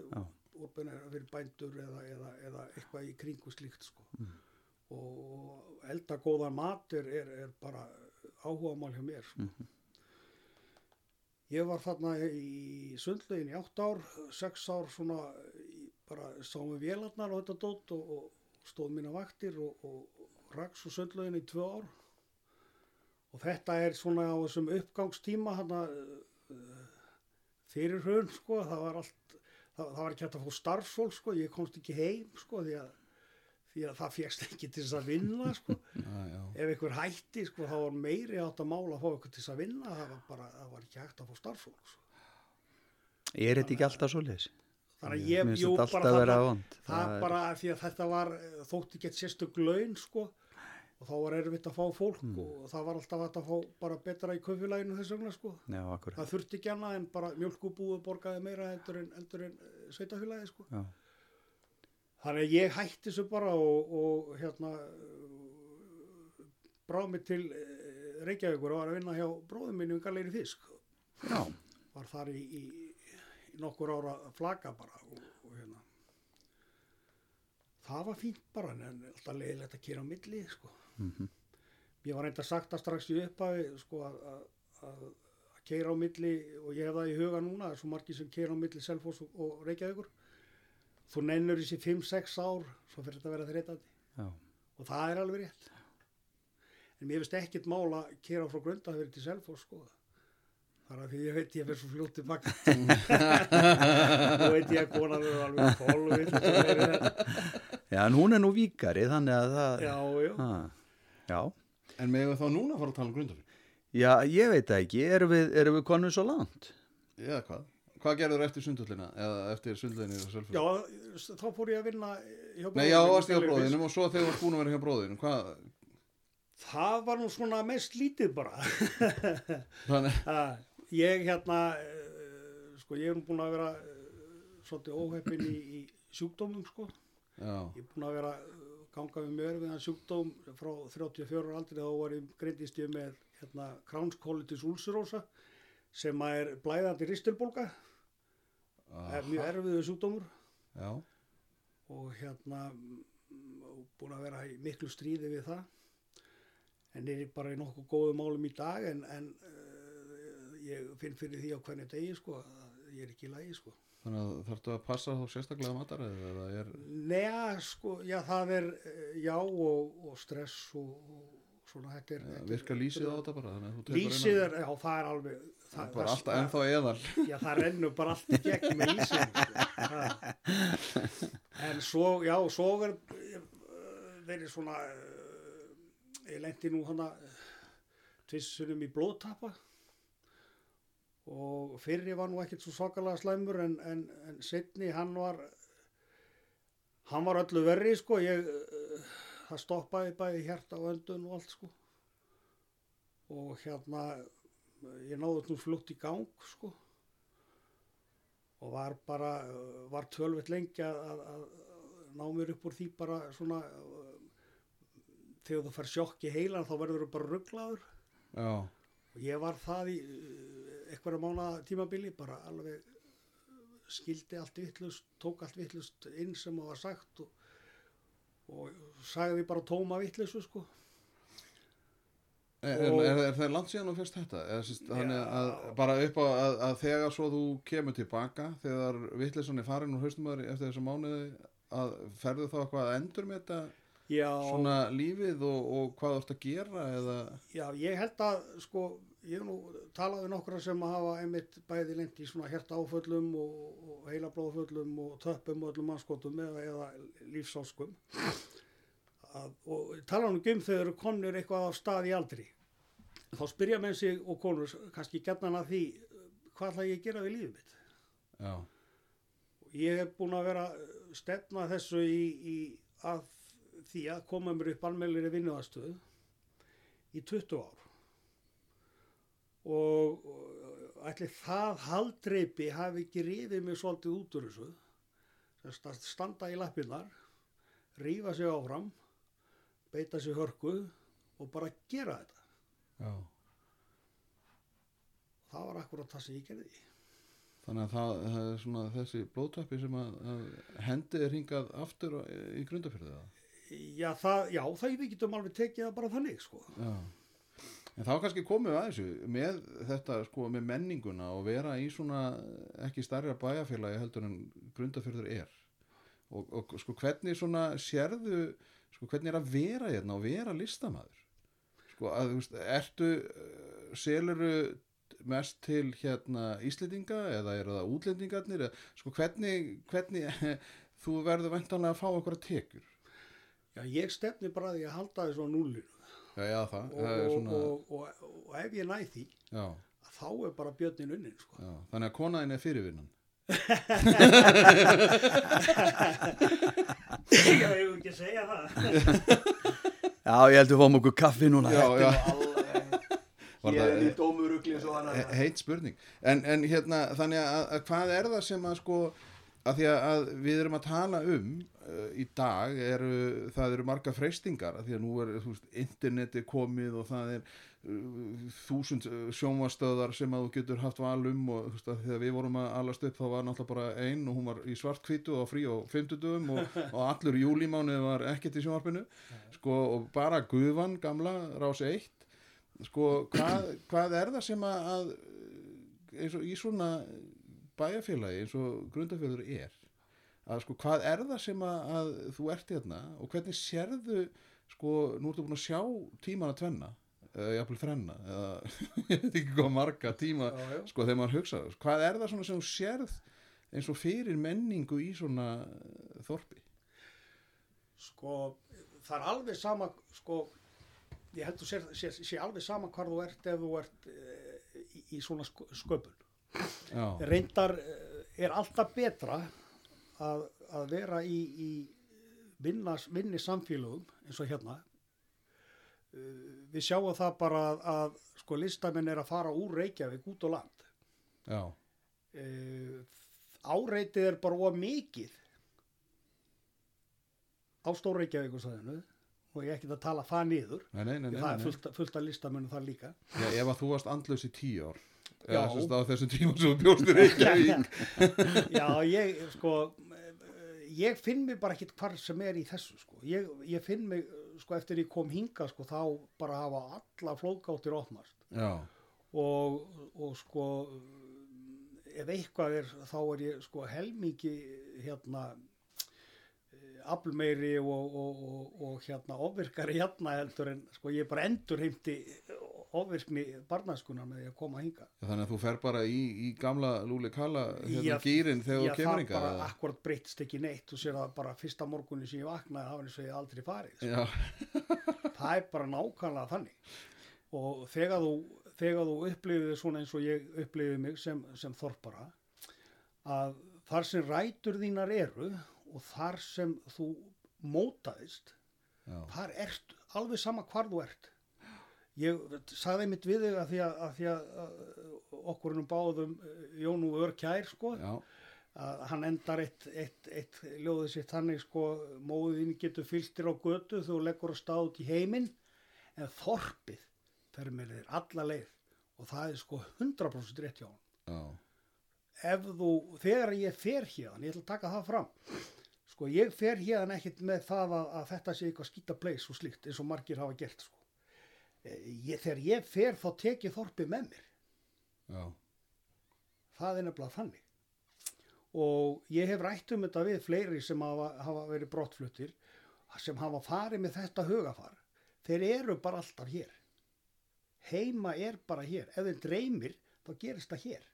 úrbeiningar fyrir bændur eða, eða, eða eitthvað í kringu slíkt sko. og elda góðan mat er, er, bara áhuga mál hjá mér sko. ég var þarna í sundlegin í átt ár sex ár svona í, bara sáum við vélarnar og þetta dót og, og stóð mína vaktir og, og, og raks og sundlegin í tvö ár og þetta er svona á þessum uppgangstíma hann fyrir hrun sko, það var allt það, það var ekki hægt að fá starfsfólk sko, ég komst ekki heim sko því að, því að það fegst ekki til þess að vinna sko já, já. ef einhver hætti sko þá var meiri átt að mála að fá einhver til þess að vinna það var bara, það var ekki hægt að fá starfsfólk sko. Er þetta ekki alltaf svoleiðis? þannig að ég, jú, bara það Það er- bara því að þetta var eh, þótti ekki sérstök laun sko og þá var erfitt að fá fólk Hmm. og það var alltaf að fá bara betra í kaufélaginu þess vegna sko Já, það þurfti ekki annað en bara mjölkubúi borgaði meira heldur en, en sveitafélagi sko Já. þannig að ég hætti þessu bara og, og hérna bráð mig til uh, Reykjavíkur og var að vinna hjá bróðum minni um Galleiri Fisk Já. var þar í, í, í nokkur ára flaka bara og, og hérna það var fínt bara en alltaf leiðilegt að kera á milli sko. Mhm. ég var reynda sagt að strax í upphafi sko, að, að, að, að keira á milli og ég hef það í huga núna það er svo margir sem keira á milli Selfoss og, og Reykjavíkur. Þú nennur þessi 5-6 ár svo fyrir þetta að vera þreytandi. Og það er alveg rétt. En mér finnst ekkit mál að kera frá Grundahverju til Selfoss sko. Þar að því ég veit ég fyrir svo fljótt tilbaka og veit ég að konan er alveg fólvill Já, en hún er nú víkari, þannig að það... já, já. Ha. Já. En með þá núna fara að tala um grundafík? Já, ég veit það ekki. Erum við, erum við konum svo langt? Eða hvað? Hvað gerður eftir sundhöllina? Eða eftir sundhöllinni og selfie? já, þá fór ég að vinna hjá Nei, já, varst ég á bróðinum og svo þegar þú varst búin að vera hjá bróðinum, hvað? það var nú svona mest lítið bara Þannig, að ég hérna uh, sko ég er nú búin að vera uh, svolítið óheppin í, í sjúkdómum sko já, Ég er búin að vera ganga við mjög hann sjúkdóm frá 34 ára aldrei þá var ég greindist ég með hérna kránskólitis úlsurósa sem er blæðandi ristilbólga. Er mjög erfiðu sjúkdómur. Já, og hérna búin að vera í miklu stríði við það. En er bara í nokkuð góðu málum í dag en, en uh, ég finn fyrir því á hvernig degi sko ég er ekki í lagi sko þannig að þarftu að passa þá sérstaklega matar eða er, Nei, sko, já það er eh, já og, og stress og, og svona þetta er, ja, virkar lýsið á þetta bara? Lýsið er, já það er alveg Það er bara alltaf ennþá eðal. Já það rennur bara allt í gegn með lýsið sko. Það. En svo, já, svo verið verið svona eh, ég lendi nú hana tvissunum í blóðtappa og fyrri var nú ekkert svo svakalega slæmur en, en, en setni hann var hann var öllu verri sko. Ég, eh, það stoppaði bæði hjarta og öndun og allt sko. Og hérna ég náði nú flutt í gang sko. Og var bara var tölvitt lengi að, að, ná mér upp úr því bara svona þegar þú fær sjokk í heilan þá verður þú bara rugglaður og ég var það í eitthvað mána tímabili bara alveg skildi allt vittlust, tók allt vittlust inn sem það var sagt og, og sagði bara tóma vittlusu sko er, er, Og- er, er það langt síðan og fyrst þetta? Þannig Já. að bara upp á að, að þegar svo þú kemur tilbaka, þegar vittlesan er farin úr haustumöður eftir þessu mánuði, að ferðu þá eitthvað að endur með þetta Já, svona lífið og, og hvað þú ert að gera eða, já, ég held að sko ég hef nú talað við nokkra sem hafa einmitt bæði lent í svona hérta áföllum og, og heilablóðföllum og töppum og öllum mannskotum eða, eða lífsáskum. Að, og tala nú um þegar eru konur eitthvað á stað í aldri. Þá spyrja menn sig og konur kannski gerðan að því hvað ætla ég að gera við lífið mitt? Já, ég hef búin að vera stefna þessu í, í að því að koma mér upp almennir vinnuðastöðu í 20 ár og og ætli það haldreipi hafi ekki rifið mig svolítið út úr þessu að standa í lappinnar rífa sig áfram beita sig hörku og bara gera þetta já. það var akkurat það sem ég gerði Þannig að það, það er svona þessi blóðtöppi sem að, að hendið er hingað aftur í grundafyrðu já, það, já, það við getum alveg tekið það bara þannig sko. Já. En þá kannski komum við að þessu með þetta sko með menninguna og vera í svona ekki stærra bæjarfélagi heldur en grundafyrður er. Og, og sko hvernig svona sérðu, sko hvernig er að vera hérna og vera listamaður? Sko að þú veist, ertu, uh, seluru mest til hérna Íslendinga eða eru það útlendingarnir? Eða, sko hvernig, hvernig þú verður ventanlega að fá okkur að tekur? já, ég stefni bara því að halda þessu á núlinu Já, já, það, og, það er og, svona, og, og, og ef ég næ því já, þá er bara björnin unnin sko. já, þannig að konaðin er fyrirvinnan. Já, ég vil ekki segja það. Já, ég held að við fáum okkur kaffi núna. Já, ég er það- í dómurugli svo hann He- heit spurning en, en hérna þannig að, að hvað er það sem að sko að því að, við erum að tala um uh, í dag eru, það eru marga freystingar að því að nú er veist, interneti komið og það er uh, þúsund uh, sjónvastöðar sem að þú getur haft val um og veist að þegar við vorum að alast upp þá var náttúrulega bara ein og hún var í svartkvítu og frí á fimmtudum og, og allur júlímánu var ekkert í sjónvarpinu. Sko og bara gufan gamla rás eitt. Sko hvað, hvað er það sem að, að eins og í svona bæjarfélagi eins og grundafélur er að sko hvað er það sem að, að þú ert hérna og hvernig sérðu sko nú ertu búin að sjá tíman að tvenna eða jafnvel þrenna eða ég veit ekki hvað marga tíma Já, já. sko þegar maður hugsa hvað er það svona sem þú sérð eins og fyrir menningu í svona þorpi Sko, það er alveg sama, sko, ég held að sé, sé, sé alveg sama hvar þú ert ef þú ert e, í, í svona sk- sköpun. Já, Reyndar eh, er alltaf betra að, að vera í, í vinna, vinni samfélögum eins og hérna. Eh, Við sjáum það bara að, að sko listamenn er að fara úr Reykjavík út á land. já, uh, áreitið er bara of mikið á Stórreikjavíkusæðinu og ég er ekki að tala það niður nei, nei, nei, það er fullt, fullt að listamönnum það líka Já, ef að þú varst andlaus í tíu ár Já. þess að þessum tíma sem þú bjóstir Reykjavík já ég sko ég finn mig bara ekkit hvar sem er í þessu sko. ég, ég finn mig sko eftir ég kom hinga sko þá bara hafa alla flóðgáttir opnast Já, og, og sko ef eitthvað er þá er ég sko helmingi hérna aflmeiri og, og, og, og hérna ofvirkari hérna heldur en sko ég bara endur heimti ofvirkni barnaskunar með því að koma hinga þannig að þú fer bara í, í gamla Lúli Kalla hérna Já, gýrin þegar Já, þú kemur það inga bara akkurat breytst ekki neitt. Og sér það bara fyrsta morgunni sem ég vaknaði það var eins og ég aldrei farið sko. Já, það er bara nákvæmlega þannig. Og þegar þú, þegar þú upplifið svona eins og ég upplifið mig sem, sem þorpara að þar sem rætur þínar eru og þar sem þú mótaðist já, þar ertu, alveg sama hvar þú ert ég sagði mitt við þig að því að, að, því að, okkur nú báðum eh, Jón og Örkjær sko. Já, að hann endar eitt, eitt, eitt ljóðið sitt þannig sko móðin getur fylgtir á götu þú leggur að stað út í heiminn en þorpið fer með þér alla leið. Og það er sko 100% rétt hjá hann ef þú, þegar ég fer hérna ég ætla að taka það fram sko ég fer hérna ekkit með það að, að þetta sé eitthvað skýta place og slíkt eins og margir hafa gert sko ég, þegar ég fer þá tek ég þorpið með mér. Já, það er nefnilega þannig. Og ég hef rætt um þetta við fleiri sem hafa, hafa verið brottfluttir sem hafa farið með þetta hugafar þeir eru bara alltaf hér. Heima er bara hér. Ef þeim dreymir þá gerist það hér.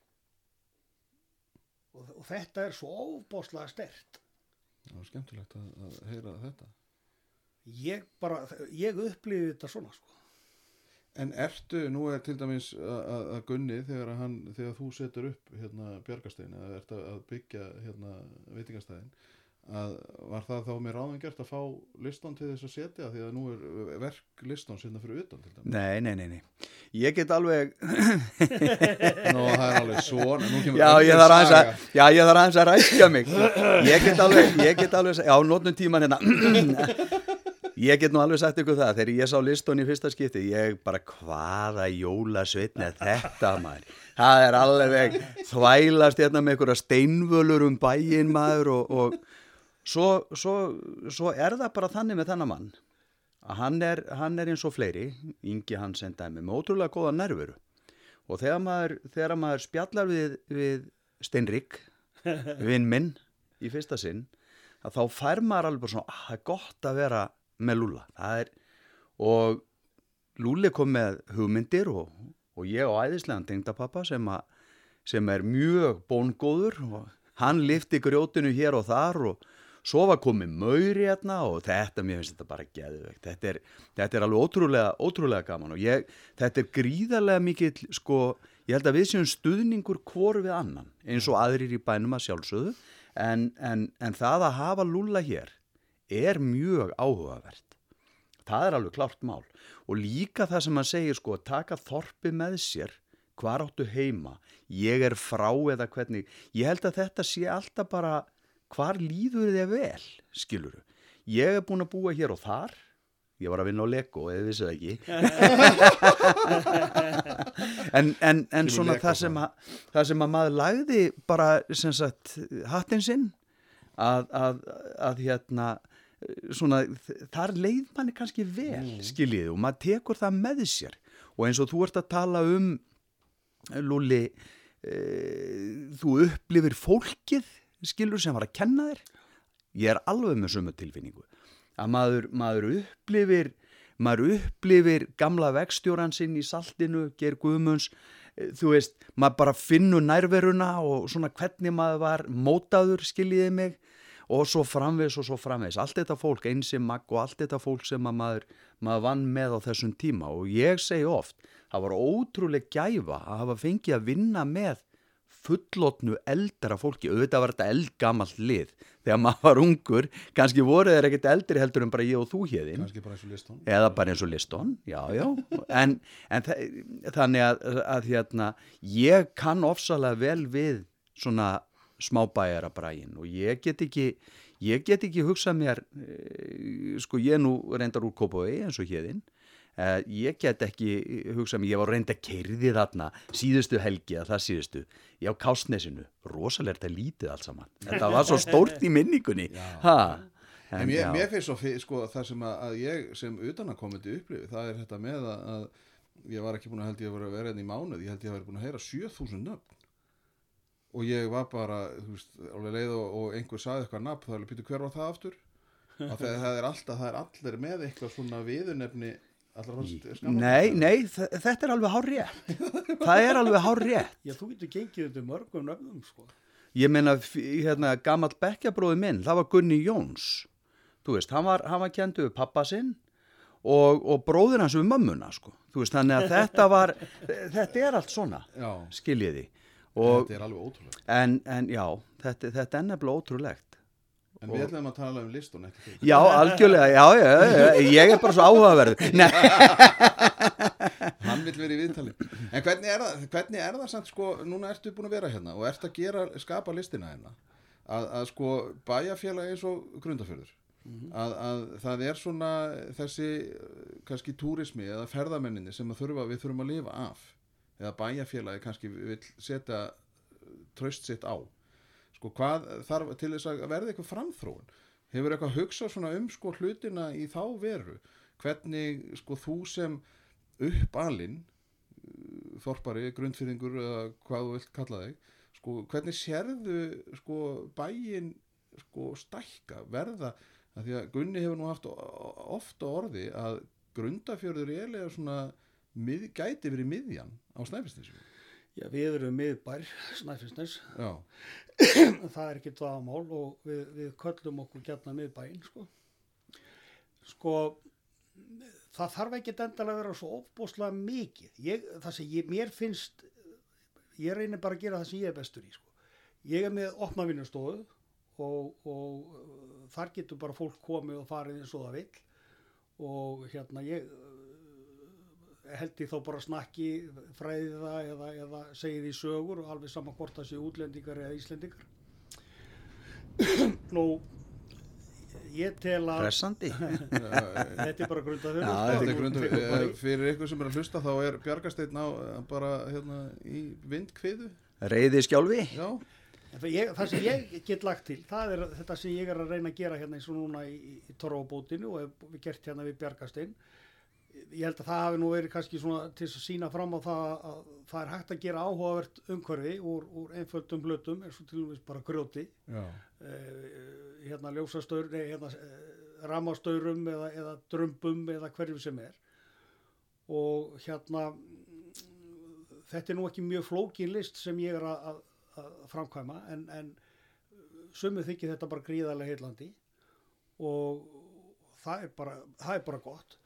Og, og þetta er svo óbáslega stert Það var skemmtilegt að, að heyra þetta. ég bara, ég upplýði þetta svona sko En ertu, nú er til dæmis að, Gunni þegar, hann, þegar þú setur upp hérna bjargastein eða ert að, byggja hérna veitingastæðin að var það þá með ráðan gert að fá listan til þess að setja því að nú er verk listan sinna fyrir utan til dæmis. Nei, nei, nei, nei. Ég get alveg, Nú það er alveg svona, já, ég þarf aðeins að, já, ég þarf aðeins að rækja mig. Ég get alveg, ég get alveg, já, nótnum tíman hérna. Ég get nú alveg sagt ykkur það, þegar ég sá listan í fyrsta skipti, ég bara, hvaða jólasveitn er þetta maður? Það er alveg þvælast hérna með einhverja steinvölur um bæinn maður og, og svo, svo, svo er það bara þannig með þennan mann að hann er, hann er eins og fleiri, Ingi Hansen dæmi, með ótrúlega góða nervuru og þegar maður, þegar maður spjallar við, við Steinrik, vinn minn í fyrsta sinn, að þá fær maður alveg svona, ah, það er gott að vera með Lúla, og Lúli kom með hugmyndir og, og ég og æðislegan tengdapappa sem, sem er mjög bóngóður og hann lifti grjótinu hér og þar og svo var komið mauri hérna og þetta, mér finnst þetta bara geðveikt. Þetta þetta er alveg ótrúlega, ótrúlega gaman og ég, þetta er gríðarlega mikill, sko, ég held að við séum stuðningur hvor við annan eins og aðrir í bænum að sjálfsögðu en, en, en það að hafa lúlla hér er mjög áhugavert. Það er alveg klárt mál. Og líka það sem hann segir sko að taka þorpi með sér hvar áttu heima ég er frá eða hvernig. Ég held að þetta sé alltaf bara hvar líður þið vel skiluru, ég er búin að búa hér og þar. Ég var að vinna á Lego eða vissu það ekki. En, en, en svona það sem, að, það sem að maður lagði bara sagt hattinn sinn að, að, að hérna svona, þar leið manni kannski vel, mm. skiljið, og maður tekur það með sér. Og eins og þú ert að tala um Lúli e, þú upplifir fólkið skilur sem var að kenna þér. Ég er alveg með sömu tilfinningu. Að maður, maður upplifir maður upplifir gamla vegstjóran sinn í saltinu, ger guðmunds. Þú veist, maður bara finnur nærveruna og svona hvernig maður var mótaður, skiljiði mig og svo framvegs og svo framvegs allt þetta fólk, einsi mag og allt þetta fólk sem að maður, maður vann með á þessum tíma. Og ég segi oft það var ótrúlega gæfa að hafa fengið að vinna með fullotnu eldra fólki, auðvitað var þetta eldgamall lið, þegar maður var ungur kannski voru þeir ekkert eldri heldur en bara ég og þú hérðin Kannski bara eins og listan. eða bara eins og liston, já, já. En, en þa þannig að, að hérna, ég kann ofsalega vel við svona smábæjara bræin og ég get ekki ég get ekki hugsað mér e, sko ég er nú reyndar úr Kópaví eins og hérðin e, ég get ekki hugsað mér, ég var reynda kerði þarna síðustu helgi að það síðustu ég á Kásnesinu, rosalega er þetta lítið allt saman, þetta var svo stórt í minningunni. Ha, En mér, já. mér finnst svo fi- sko, það sem að, að ég sem utanakomandi upplifi, það er þetta með að, að ég var ekki búin að held ég að vera að vera enn í mánuð, ég held ég að vera búin að heyra 7000 nöfn og ég var bara, þú veist, alveg leið og, og einhver saði eitthvað nafn, þá er alveg pýtu hver var það aftur og þegar það er alltaf, það er allir með eitthvað svona viðunefni allar skaman Nei, nei, þetta er alveg hár rétt. Það er alveg hár rétt. Já, þú getur gengið undir mörgum nöfnum, sko. Ég meina, hérna, gamall bekkjabróði minn, það var Gunni Jóns. Þú veist, hann var, hann var kendu við pappa sinn og, og bróðir hans við mömmuna, sko. Þú veist, þannig að þetta var, þetta er allt svona, skiljiði. Og, þetta er alveg ótrúlega en, en já, þetta, þetta er nefnilega ótrúlegt. En við ætlum að tala um listun ekki til Já, algjörlega, já, já, já, já, ég er bara svo áhugaverður. Nei, Hann vil vera í viðtali. En hvernig er það, hvernig er það samt sko, núna ertu búin að vera hérna og ert að gera, skapa listina hérna að, að sko bæjarfélag eins og grundafjörður að, að það er svona þessi eh, kannski túrismi eða ferðamenninni sem þurfa, við þurfum að lifa af eða bæjarfélagi kannski vil setja tröst sitt á. Sko hvað þarf til þess að verða eitthvað framþróun? Hefur eitthvað hugsað svona um sko hlutina í þá veru? Hvernig sko þú sem uppalinn þorpari, grundfyrringur eða hvað þú vilt kalla þig sko, hvernig sérðu sko, bæin sko, stækka, verða að því að Gunni hefur nú haft ofta orði að grundafjörður er eiginlega svona mið, gæti verið miðjan á Snæfellsnessu Já, við erum miðbær, Snæfellsnes, það er ekki dvaðamál og við, við köllum okkur gætna miðbæinn, sko. Sko, það þarf ekki endalega að vera svo ofbúslega mikið. Ég, það sem ég, mér finnst, ég reynir bara að gera það sem ég er bestur í, sko. Ég er með opna vinnustofu og, og uh, þar getur bara fólk komið og farið eins og það vill og hérna ég held ég þá bara snakki fræði það eða, eða segi því sögur og alveg saman hvort það sé útlendingar eða íslendingar nú ég tel að Pressandi. þetta er bara þetta er grundum, eh, fyrir ykkur sem er að hlusta þá er Bjargasteinn á eh, bara hérna í vindkviðu Reyði skjálfi. Já, Ég, það sem ég get lagt til, það er þetta sem ég er að reyna að gera hérna eins og núna í, í, í Torfabótinu og hef við gert hérna við Bjargastein. Ég held að það hafi nú verið kannski svona til að sína fram á það að það er hægt að gera áhugavert umhverfi úr, úr einföldum blötum eins og til dæmis bara grjóti, eh, hérna ljósastaur, nei hérna eh, ramastaurum eða, eða drömbum eða hverjum sem er. Og hérna þetta er nú ekki mjög flókin list sem ég er að, að, framkvæma en, en sumu þykir þetta bara gríðarlega heillandi. Og það er bara, það er bara gott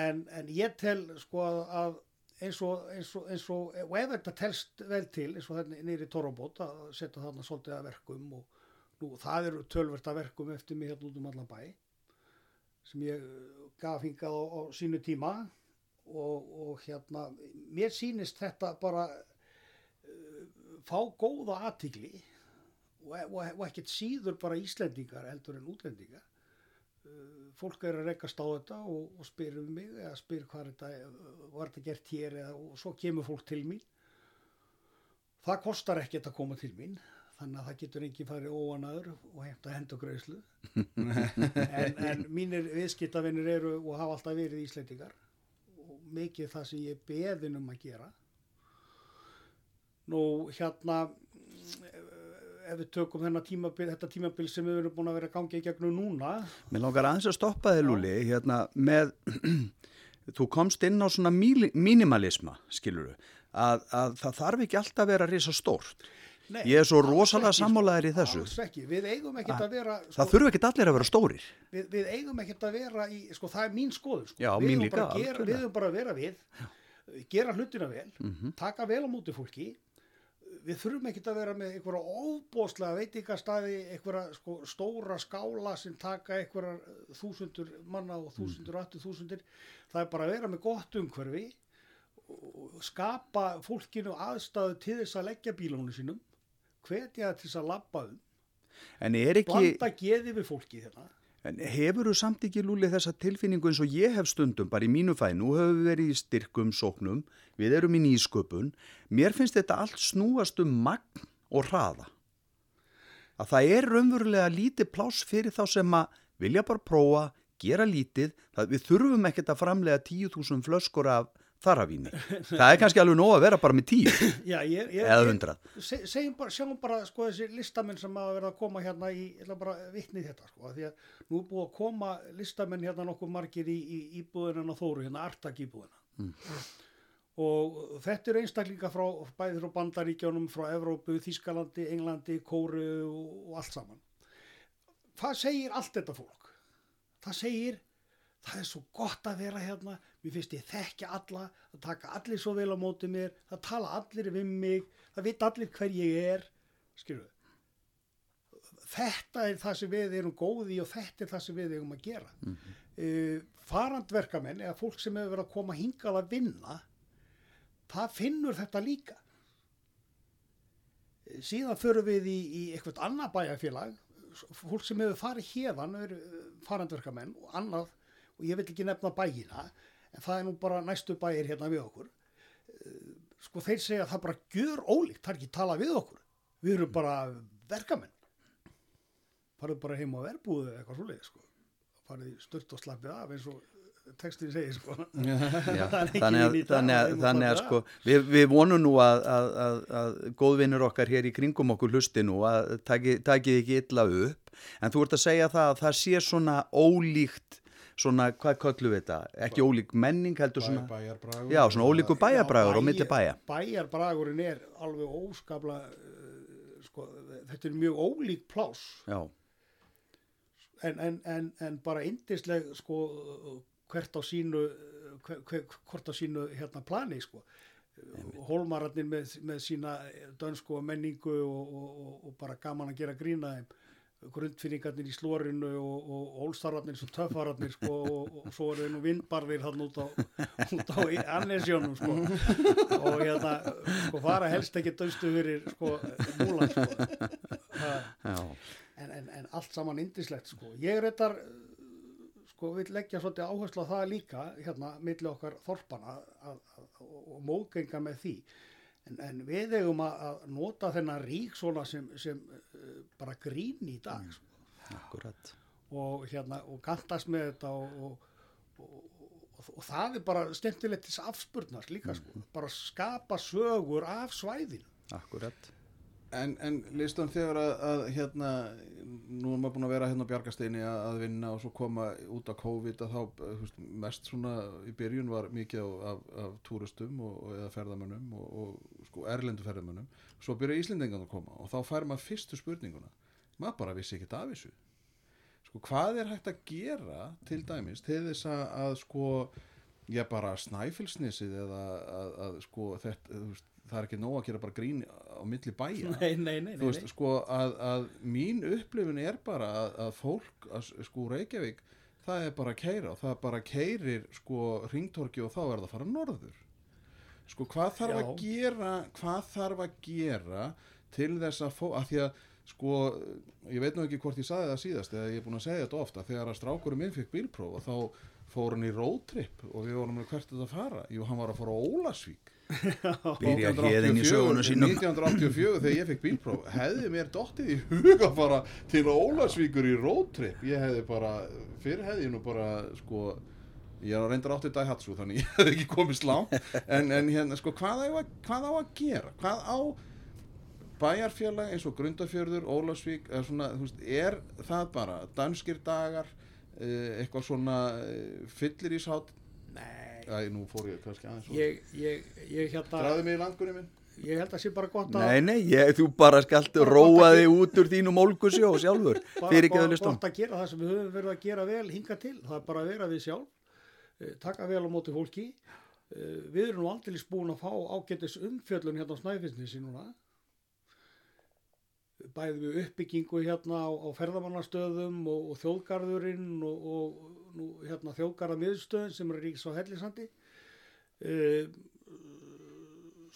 en, en ég tel sko að, eins og, eins og, eins og, og ef þetta telst vel til eins og þetta nýri Torabót að setja þarna svolítið að verkum og nú það eru tölvert að verkum eftir mig hérna út um allan bæ sem ég gaf hingað á, á sínu tíma og, hérna mér sýnist þetta bara uh, fá góða aðtigli og, og, og ekkert síður bara Íslendingar heldur en útlendingar fólk er að rekast á þetta og, og spyr um mig eða spyr hvað þetta var þetta gert hér eða, og svo kemur fólk til mín. Það kostar ekkert að koma til mín þannig að það getur ekki farið óanaður og hefta hendugreislu en, en mínir viðskiptavinnir eru og hafa alltaf verið Íslendingar og mikið það sem ég beðin um að gera. Nú hérna ef við tökum tímabil, þetta tímabil sem við erum búin að vera að ganga í gegnum núna Mér langar aðeins að stoppa þig, Lúli, hérna með, þú komst inn á svona míli- mínimalisma, skilur að, að það þarf ekki alltaf að vera risa stórt. Nei, Ég er svo rosalega sko. sammálaðir í þessu. ekkert Ah, vera Það þurfu ekki allir að vera stórir. við, við eigum ekkert að vera í, sko það er mín skoðun sko. Já, við mín líka, gera, við eigum bara að vera við gera hlutina vel, Mhm. taka vel á móti fólki við þurfum ekkert að vera með einhverja óbóðslega veitingastæði einhverja sko, stóra skála sem taka einhverja þúsundur manna og þúsundur og aftur þúsundir. Það er bara að vera með gott umhverfi skapa fólkinu aðstæðu til þess að leggja bílónu sínum hvetja til þess að labba um. En er ekki, blanda geði við fólki hérna en hefur þú samt ekki, Lúli, þessa tilfinningu eins og ég hef stundum, bara í mínu fæ, nú höfum við verið í styrkum sóknum, við erum í nýsköpun, mér finnst þetta allt snúast um magn og hraða. Að það er raunverulega lítið pláss fyrir þá sem að vilja bara prófa, gera lítið, það, við þurfum ekkert að framlega 10.000 flöskur af þaravíni. Það er kannski alveg nóg að vera bara með 10 Já, ég, ég, eða 100. se, segjum bara, sjáum bara sko þessi listamenn sem hafa verið að koma hérna í, ég ætla bara vitnið þetta sko, af því að nú er búið að koma listamenn hérna nokkuð margir í, í íbúðina á Þóru, hérna Artak íbúðina. Og þetta eru einstaklinga frá, bæði frá Bandaríkjónum, frá Evrópu, Þískalandi, Englandi, Kóru og, og allt saman. Hvað segir allt þetta fólk? Það segir, það er svo gott að vera hérna, mér finnst ég þekkja alla, það taka allir svo vel á móti mér, það tala allir við mig, það veit allir hver ég er, skilju. Þetta er það sem við erum góði og þetta er það sem við erum að gera. Mm -hmm. farandverkamenn eða fólk sem hefur verið að koma hingað að vinna, það finnur þetta líka. Eh, Síðan förum við í, í eitthvað annað bæjarfélag, fólk sem hefur farið hérðan, farandverkamenn og annað, og ég vil ekki nefna bæina, en það er nú bara næstu bæir hérna við okkur. Eh, Sko þeir segja að það bara gjör ólíkt, það er ekki tala við okkur. Við erum bara verkamenn. Farðu bara heim á verbúðu eða eitthvað svoleiði, sko. Farðu stört og slappið af eins og textin segir, sko. Já, þannig að, þannig að, þannig að sko, við, við vonum nú að, að, að, að góðvinnur okkar hér í kringum okkur hlusti nú að taki, takið ekki illa upp en þú ert að segja það að það sé svona ólíkt svona, hvað köllu við þetta? Ekki ólík menning heldur svona, bæjarbragur já, svona ólíku bæjabragur Já, og milli bæja. Bæjarbragurinn er alveg óskapla, uh, sko, þetta er mjög ólík plás en, en, en, en bara indisleg sko hvert á sínu hver, hver, hvort á sínu hérna plani sko. Hólmararnir með, með sína dönsku og menningu og, og, og, og bara gaman að gera grína þeim grundfinningarnir í slórinu og, og hólstararnir svo töffararnir sko og, og svo eru nú vindbarðir hann út á, út á annesjónum sko. Og hérna sko fara helst ekki döstu fyrir sko múlan sko. En, en, en allt saman indislegt sko. Ég reyndar sko, vil leggja svolítið áherslu á það líka hérna, milli okkar þorpana að, að, og, móðgenga með því en, en við eigum að, nota þennan rík svona sem, sem uh, bara grín í dag sko. akkurat. og, hérna, og kantast með þetta og, og, og, og það er bara stemtilegt til afspurnar líka sko. bara skapa sögur af svæðinu Akkurat. En, en listan þegar að, að hérna, nú er maður búin að vera hérna á Bjargasteini að, að vinna og svo koma út á COVID að þá, eh, veist, mest svona í byrjun var mikið á- af, af túristum og, og eða ferðamönnum og, og sko erlendu ferðamönnum. Svo byrja Íslendingan að koma og þá fær maður fyrstu spurninguna. Maður bara vissi ekkert af þessu. Sko, hvað er hægt að gera til dæmis til þess að sko, ég bara snæfilsnisið eða að, að sko, þetta, veist, það er ekki nóg að gera bara grín á milli bæja. Nei, nei, nei, þú veist, sko, að, að mín upplifun er bara að, að fólk, að, sko, Reykjavík það er bara að keira og það bara keirir, sko, ringtorki og þá er það að fara norður. Sko, hvað þarf að Já. gera hvað þarf að gera til þess að fó, að því að sko, ég veit nú ekki hvort ég saði það síðast eða ég er búin að segja þetta ofta þegar að strákurum minn fikk bílpróf og þá fór hann í roadtrip og við vorum með hvert þetta að fara. Jú, hann var að fara á Ólasvík Byrja hérinn í sögunu sínum. 1984 þegar ég fekk bílpróf hefði mér dottið í hug að fara til Ólasvíkur í roadtrip. Ég hefði bara, fyrir hefði ég nú bara sko, ég er reyndar áttið Daihatsu þannig ég hefði ekki komist langt en, en hérna, sko, hvað á, að, hvað á að gera? Hvað á bæjarfélag eins og Grundafjörður, Ólasvík eða svona, veist, er það bara danskir dagar eitthvað svona eh, fyllir í sátt nei. Æ, nú fór ég kannski aðeins og Ég, ég, ég hérna Draði mig í langunni minn. Ég held að sé bara gott að Nei, nei, ég, þú bara skalt róa þig út úr þínu mólkusjó sjálfur, bara fyrir ekki gott, að listum. gott að gera það sem við höfum verið að gera vel hinga til, það er bara að vera við sjálf. Eh, taka vel á móti fólki. Eh, við erum nú aldrei búin að fá ágætis umfjöllun hérna á Snæfisnesi núna bæði við uppbyggingu hérna á, á ferðamannastöðum og, og þjóðgarðurinn og, og nú, hérna, þjóðgarðamiðstöðin sem er ríks á Hellisandi. Uh,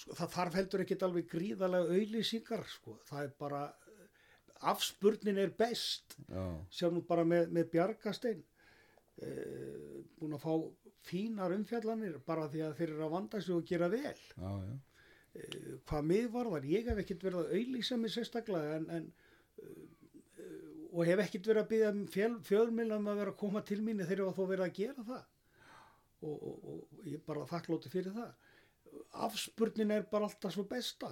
það þarf heldur ekkit alveg gríðarlega auðlýsingar sko. það er bara afspurnin er best. Já, sjá nú bara með, með bjargastein uh, búin að fá fínar umfjallanir bara því að þeir eru að vanda sig og gera vel. Já, já hvað mig varðar, ég hef ekkit verið að auðlýsa mig sérstaklega en, en uh, og hef ekkit verið að byggja um fjölmilum að vera að koma til mín þegar þó verið að gera það. Og, og, og ég er bara þakklóti fyrir það. Afspurnin er bara alltaf svo besta.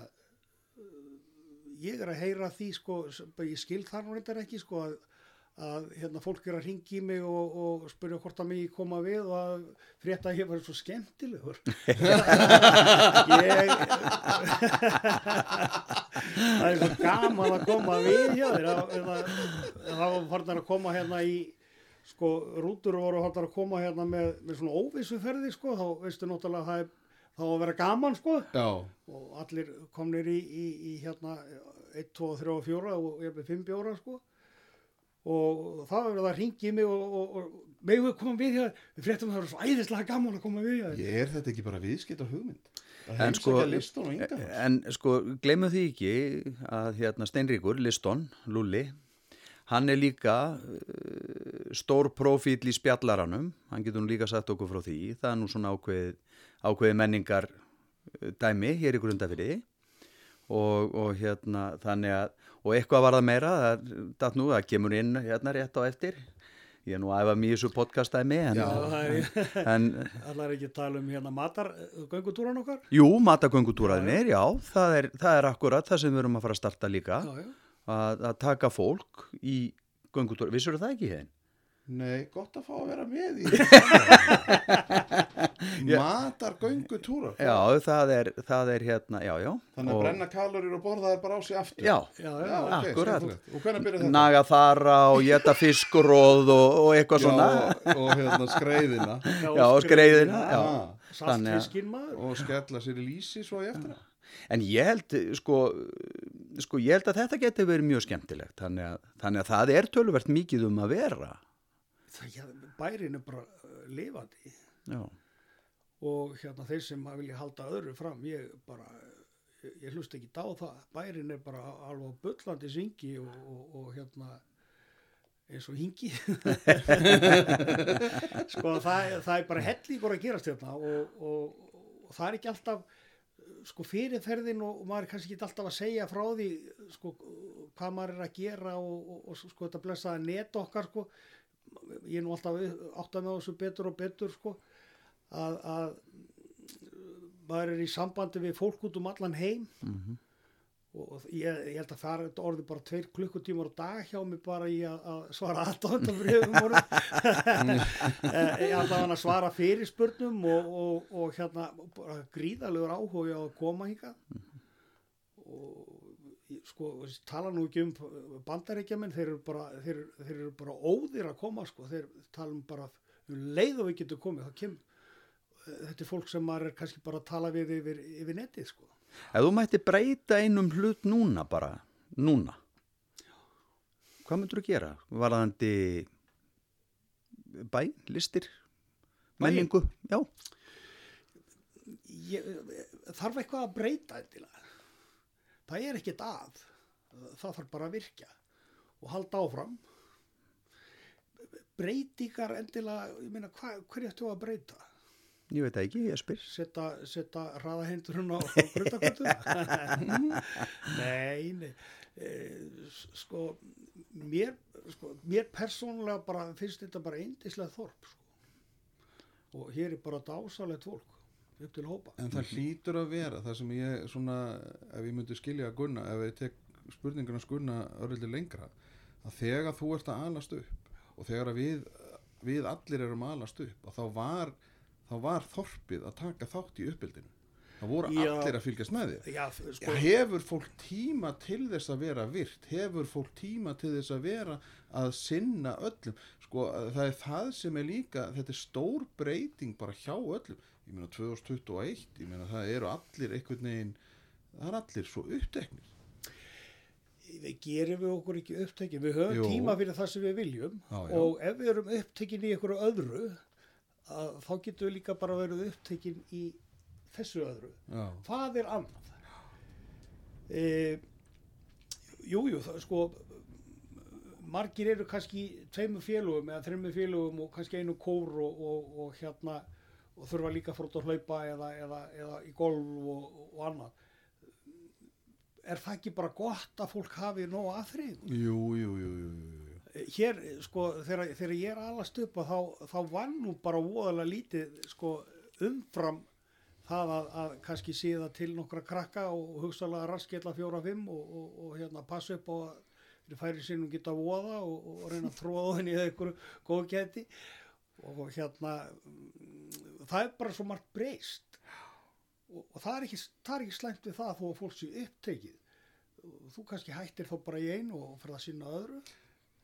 Ég er að heyra því sko, ég skil þar nú reyndar ekki sko að, að hérna, fólk er að ringi mig og, og spyrja hvort að mig koma við og að frétta að ég var svo skemmtilegur. Ég það er svo gaman að koma við hjá þér. Það, það, það var farnar að koma hérna í sko rútur voru að koma hérna með, með svona óvissuferði sko þá veistu náttúrulega að það er þá að vera gaman sko. Já, og allir komnir í, í, í hérna 1, 2, 3 og 4 og ég er með 5 bjóra sko og það verður það ringi mig og, og, og megum við koma við hér? Við fréttum að það er svo æðislega gaman að koma við hér. Ég er þetta ekki bara viðskipt á hugmynd? Að En sko, en sko, glemum því ekki að hérna Steinríkur, Liston, Lulli, hann er líka uh, stór profíl í spjallaranum, hann getur nú líka sagt okkur frá því, það er nú svona ákveð, ákveði menningar dæmi hér í grundafyrði og, og hérna þannig að, og eitthvað var það meira, það, nú, það kemur inn hérna rétt á eftir, ég er nú að æfa mjög þessu podcastdæmi, en, Já. það er, en allar ekki tala um hérna matar göngutúran okkar Jú, matagöngutúraðinir, já, það er, það er akkurat það sem við erum að fara að starta líka, já, já. að, að taka fólk í göngutúra, vissur það ekki hérna? Nei, gott að fá að vera með í Matar göngu túrar Já, það er, það er hérna, já, já. Þannig að Og brenna kalorir og borða þær bara á sig aftur Já, Já, Já, já, ok, akkurat. Og hvernig byrjar þetta? naga þara og geta fiskuróð og, og eitthvað svona. Já, og, og hérna skreiðina Já, og skreiðina, já. Saltfiskinn maður. Og skella sér í lýsi svo í eftir En ég held, sko, sko, ég held að þetta geti verið mjög skemmtilegt. Þannig að, þannig að það er töluvert mikið um að vera. Það, bærin er bara uh, lifandi Já, og hérna þeir sem vilja halda öðru fram, ég bara, ég, ég hlust ekki á það. Bærin er bara alveg bullandi syngi og, og, og hérna eins og hingi. sko það, það er bara hellingur að gerast hérna og, og, og það er ekki alltaf sko fyrirferðin og maður er kannski ekki alltaf að segja frá því sko hvað maður er að gera og, og, og sko þetta blessaða net okkar sko ég er nú alltaf átt að með þessu betur og betur sko að, að maður er í sambandi við fólk út um allan heim. Og ég, ég held að það er orðið bara tveir klukkutímar á dag hjá mig bara í að, að svara aðdóðandabrjöfum ég held að hann að svara fyrirspurnum og, og, og hérna gríðalegur áhuga á að koma hingað. Og ég- sko, tala nú ekki um bandaríkjaman, þeir eru bara þeir, þeir eru bara óðir að koma sko, þeir tala um bara um leið og við getum komið, það kemur þetta er fólk sem maður er kannski bara að tala við yfir, yfir netið sko ef þú mætti breyta einum hlut núna bara, núna, hvað myndur þú gera? Varðandi bæ, listir, menningu? Já, ég, þarf eitthvað að breyta endilega það er ekkert að. Það þarf bara að virkja og halda áfram. Breytingar endilega ég meina hva, hverju ættu að breyta? Ég veit ekki, ég spyr. setja hraðahendurinn á, grutakötu nei, nei. E, sko mér, sko mér persónulega bara finnst þetta bara eindislega þorp sko. og hér er bara dásalegt fólk upp til hópa En það hlýtur að vera það sem ég svona, ef ég myndi skilja að Gunna, ef ég tek spurninguna skunna örlítið lengra, að þegar þú ert að alast upp og þegar að við, við allir erum að alast upp og þá var, þá var þorpið að taka þátt í uppbyldinu. Það voru Já. allir að fylgjast með þér. já, sko, Hefur fólk tíma til þess að vera virt? Hefur fólk tíma til þess að vera að sinna öllum? Sko, það er það sem er líka, þetta er stór breyting bara hjá öllum. Ég meina 2021, ég meina það eru allir einhvern veginn, það er allir svo uppteknir. við gerum við okkur ekki upptekin við höfum Jú. tíma fyrir það sem við viljum Já, já. og ef við erum upptekin í einhverju öðru að, þá getum við líka bara verið upptekin í þessu öðru Já, hvað er annað e, jújú jú, það, sko margir eru kannski í tveimur félögum eða þreimur félögum og kannski einu kór og, og, og hérna og þurfa líka að fór út að hlaupa eða, eða, eða í golf og, og annað. Er það ekki bara gott að fólk hafi nóg aðþrið jú, jú, jú, jú, hér sko þegar, þegar ég er alast upp þá, þá var nú bara voðalega lítið sko umfram það að, að kannski síða til nokkra krakka og hugsalega raskella fjóra-fimm og, og, og hérna passa upp á að þeir færi sínum geta voða og, reyna að tróða henni eða einhverju góð geti og hérna það er bara svo margt breyst. Og, og það er ekki, það er ekki slæmt við það þó að fólk sé upptekið. Þú kannski hættir þá bara í einu og fyrir að sinna öðru.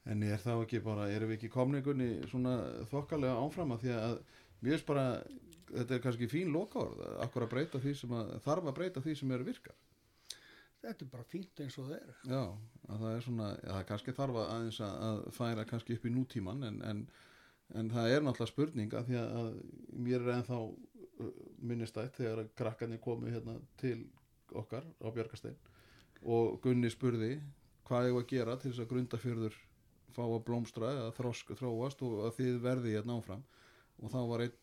En er þá ekki bara, erum við ekki komningunni svona þokkalega áfram að því að mér finnst bara, þetta er kannski fín lokaorð, akkur að breyta því sem að, þarf að breyta því sem eru virkar. þetta er bara fínt eins og það er. Já, að það er svona, það kannski þarf að aðeins að, að færa kannski upp í nútíman en, en, en það er náttúrulega spurning að því að, mér er ennþá uh, minnistætt þegar að krakkarnir komu hérna til okkar á Björgastein og Gunni spurði hvað ég var að gera til þess að grundafjörður fá að blómstra eða þrosk, þróast og að þið verði hérna áfram. Og þá var einn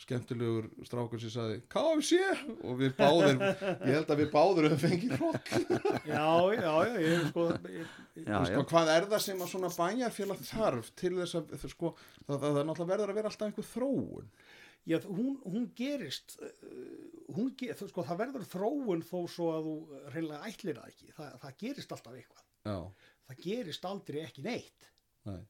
skemmtilegur strákur sem saði KFC og við báðir ég held að við báðir höfum fengið hrokk já, já, já, ég sko ég, Já, sko, hvað er það sem að svona bæjarfélag þarf til þess að sko, það, það, það náttúrulega verður að vera alltaf einhver þróun. Já, hún, hún gerist uh, hún ger, sko, það verður þróun þó svo að þú reynilega ætlir það ekki. Það, það gerist alltaf eitthvað. Já, það gerist aldrei ekki neitt. Nei,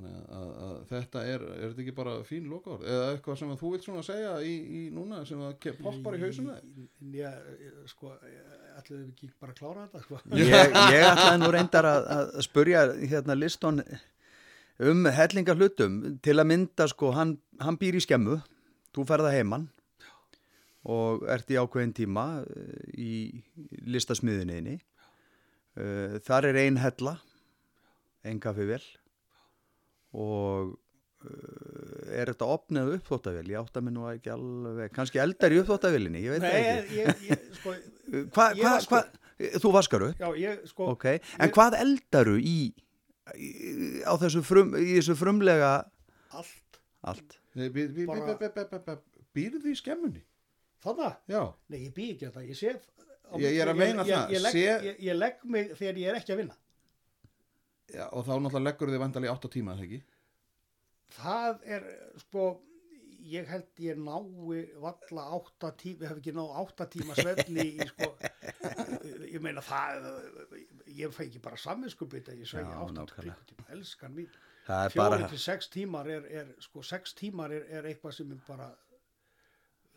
þannig að, að, að þetta er er þetta ekki bara fín lokaord eða eitthvað sem að þú vilt svona segja í, í núna sem að ke- poppar í hausinu Já, sko, ætlaðu við ekki bara að klára þetta, sko. Ég, ég ætlaði nú reyndar að, að spurja hérna liston um hellinga hlutum til að mynda sko, hann, hann býr í skemmu, þú ferða heimann og ert í ákveðin tíma eh, í listasmiðinni uh, þar er ein hella ein kaffivél og uh, er þetta opnað uppþóttavél ég átta mig nú ekki alveg. Kannski eldar í uppþóttavélinni, ég veit það Nei, ekki. ég, ég, sko, Hvað, Ég hva, vaska hva, þú vaskar upp? já, ég, sko, Ok, en hvað eldaru í, í á þessu frum, í þessu frumlega? Allt, allt? Býrðu í skemmunni? Þannig, já, nei, ég bý ekki þetta, ég Ég- ég er að meina ég, það, ég, legg, sé- ég, ég legg mig þegar ég er ekki að vinna. Já og þá náttúrulega leggur þið vandali átta tíma það ekki Það er, sko, ég held ég nái valla átta tíma, ég hef ekki náð átta tíma svefni í, sko, ég meina það, ég fæ ekki bara samvinskupið að ég svegi Já, átta nákvæmlega. klukkutíma, elskan mín. Það er Fjóri bara, til sex tímar er, er sko, sex tímar er, er eitthvað sem er bara,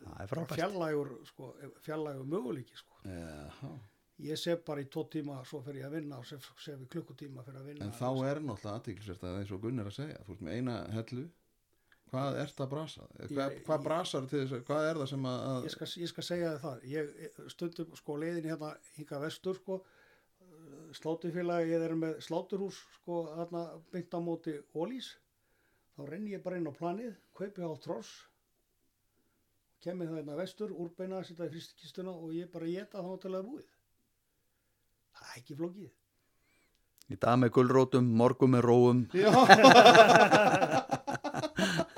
það er bara frábært. fjallægur, sko, fjallægur möguleiki, sko. já, Ég sef bara í tvo tíma, svo fer ég að vinna og sef, sef í klukkutíma fyrir að vinna. en þá er náttúrulega aðtiklisvert að eins og Gunn er að segja þú ert með eina hellu hvað ert að brasa hvað, Ég- hvað brasar til þess að hvað er það sem að, Ég skal, ég skal segja þið það, ég stundum sko leiðin hérna hinga vestur sko, slátufélagi, ég er með sláturhús sko þarna beint á móti ólís, þá renni ég bara inn á planið, kaupi á tross, kemur það hérna vestur, úrbeina, setja í fristikistuna og ég bara geta þá til að búið. Það er ekki flókið. Í dag með gulrótum, morgum með róum. já,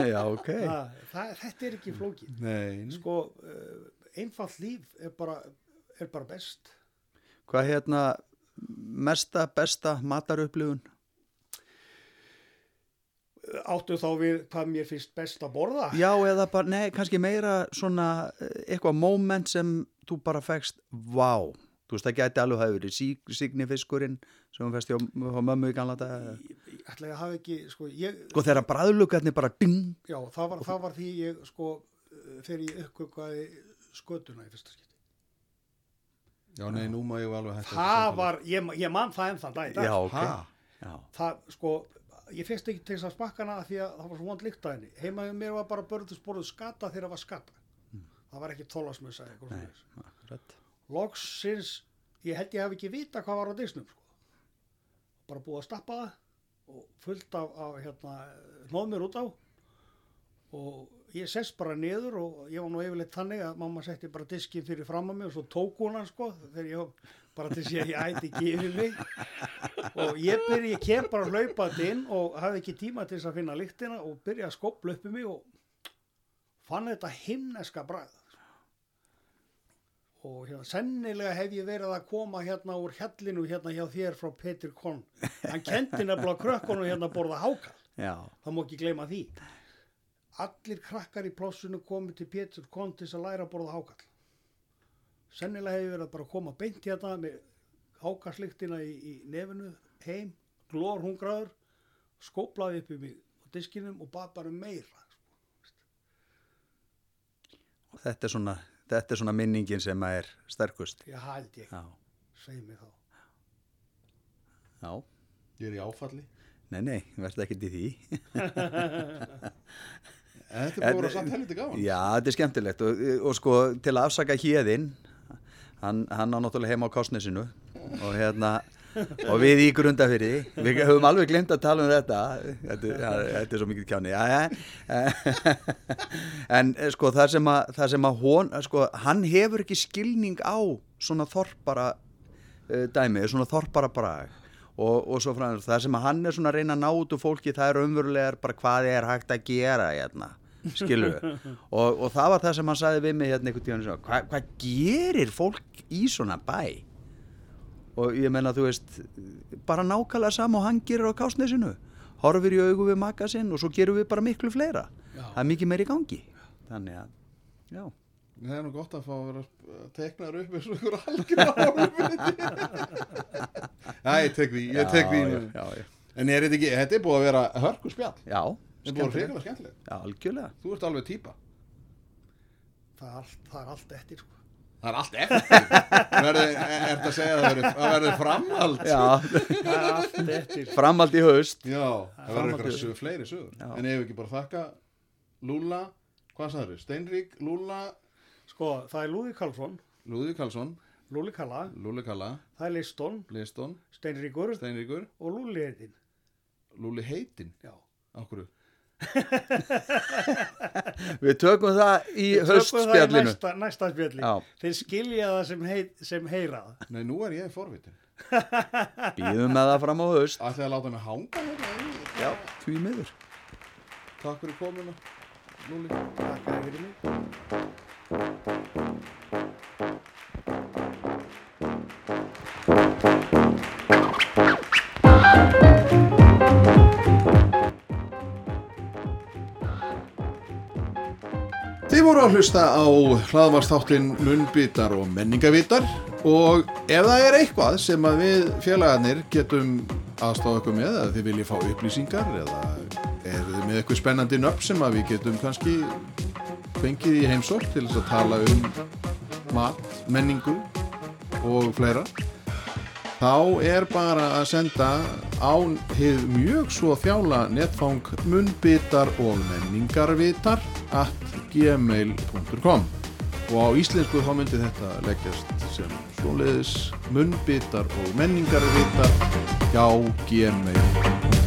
Já, ok. Það, það, þetta er ekki flókið. nei, Sko, uh, einfalt líf er bara, er bara best. Hvað hérna mesta, besta matarupplifun? Áttu þá við hvað mér finnst best að borða? Já, eða bara, nei, kannski meira svona eh, eitthvað moment sem þú bara fegst, vá. Þú veist, það gæti alveg hafa verið síg, signifiskurinn sem hún festi á, á mömmu í ganla dag. Ég ætla að hafa ekki, sko, ég, Sko þegar bræðlugarnir bara ding. já, það var, það var því ég, sko, uh, þegar ég uppkvökkaði skötuna í fyrsta skipti. já, nei, nú má ég alveg hætta Það var, ég, ég man það enn þann dag. Já, ok. Ha? Já. Það, sko, ég fyrst ekki til þess að spakkana því að það var svo vond líkt að henni. Heimaði mér var bara börðusborðuð skata þegar það var skata. Það var Loksins, ég held ég hef ekki vita hvað var á disnum, sko. Bara búið að stappa það og fullt af, af hérna, hlóðmur út á. Og ég sess bara niður og ég var nú yfirleitt þannig að mamma setti bara diskin fyrir fram að mig og svo tók hún hann sko þegar ég bara til að ég ætti ekki yfir mig. Og ég byrja, ég kem bara hlaupað inn og hafði ekki tíma til þess að finna lyktina og byrja að skopla upp í mig og fann þetta himneska bragð og hérna, sennilega hef ég verið að koma hérna úr hjallinu hérna hjá þér frá Petur Korn. Hann kendi nefnilega krökkunum hérna að borða hákall Já, það má ekki gleyma því. Allir krakkar í plássinu komið til Pétur kom til þess að læra að borða hákall sennilega hefur verið að bara koma beint hérna með hákallslyktina í, í nefinu heim, glór hungraður skóplaði upp í mig á diskinum og bað bara um meira og þetta er svona, þetta er svona minningin sem að er sterkust. ég held ég, Já, segi mig þá. Já. ég er í áfalli. Nei, nei, verður ekkert í því. þetta er vera samt helviti gaman. Já, þetta er skemmtilegt. Og, og sko til að afsaka hérðinn hann, hann á náttúrulega heima á Kásnesinu og hérna og við í grundafyrði, við höfum alveg glemt að tala um þetta. Þetta, þetta er svo mikið kjáni en eh, sko það sem að, það sem að hon, sko, hann hefur ekki skilning á svona þorpara uh, dæmi, svona þorpara brag. Og, og svo frá það sem að hann er svona að reyna að ná út úr fólki það er umverulegar bara hvað er hægt að gera hérna, skilur við og, og það var það sem hann sagði við mig hérna einhvern tíðan Hva, hvað gerir fólk í svona bæ og ég menna þú veist bara nákvæmlega sama og hann gerir á kásnesinu horfir í augu við maka sinn og svo gerum við bara miklu fleira. Já. það er mikið meir í gangi. Þannig að, já. Það er nú gott að fá að vera að tekna þér upp eins og ykkur algjör árum já, ég tek því, ég tek því. En er þetta ekki, þetta er búið að vera hörku spjall Já, Þetta er búið að vera skemmtilegt. hrigalega skemmtilegt. Já, algjörlega. Þú ert alveg típa. Það er allt, það er allt eftir sko. Það er allt eftir. Verði, Er þetta að segja að það verði framhald? Já, er eftir. Framhald í haust. Já, það verður eitthvað fleiri sögur. Já. En ef ekki bara þakka Lúla, hvað sagður Steinrík, Lúla, Sko, það er Lúði Karlsson, Lúði Karlsson. Lúli Kalla, Lúli Kalla, það er Listón, Listón, Steinríkur. Steinríkur. Og Lúli heitinn. Lúli Heitin, Já. okkur Við tökum það í Tökum það í haustspjallinu næsta, næsta spjalli. Já. Þeir skilja það sem, heit, sem heyra. Nei, nú er ég forvitin Býðum með það fram á haust Ætlaði að láta mig hanga hérna? Já, því miður Takk fyrir komuna Lúli Takk fyrir mig. Voru að hlusta á hlaðvarsþáttinn Munnbitar og menningavitar og ef það er eitthvað sem við félagarnir getum aðstáða okkur með að þið viljið fá upplýsingar eða er þið með eitthvað spennandi nöfn sem við getum kannski fengið í heimsótt til þess að tala um mat, menningu og fleira þá er bara að senda á hið mjög svo þjála netfang munnbitar og menningarvitar at gmail.com og á íslensku þá myndi þetta leggjast sem svoleiðis munnbitar og menningarvitar hjá gmail.com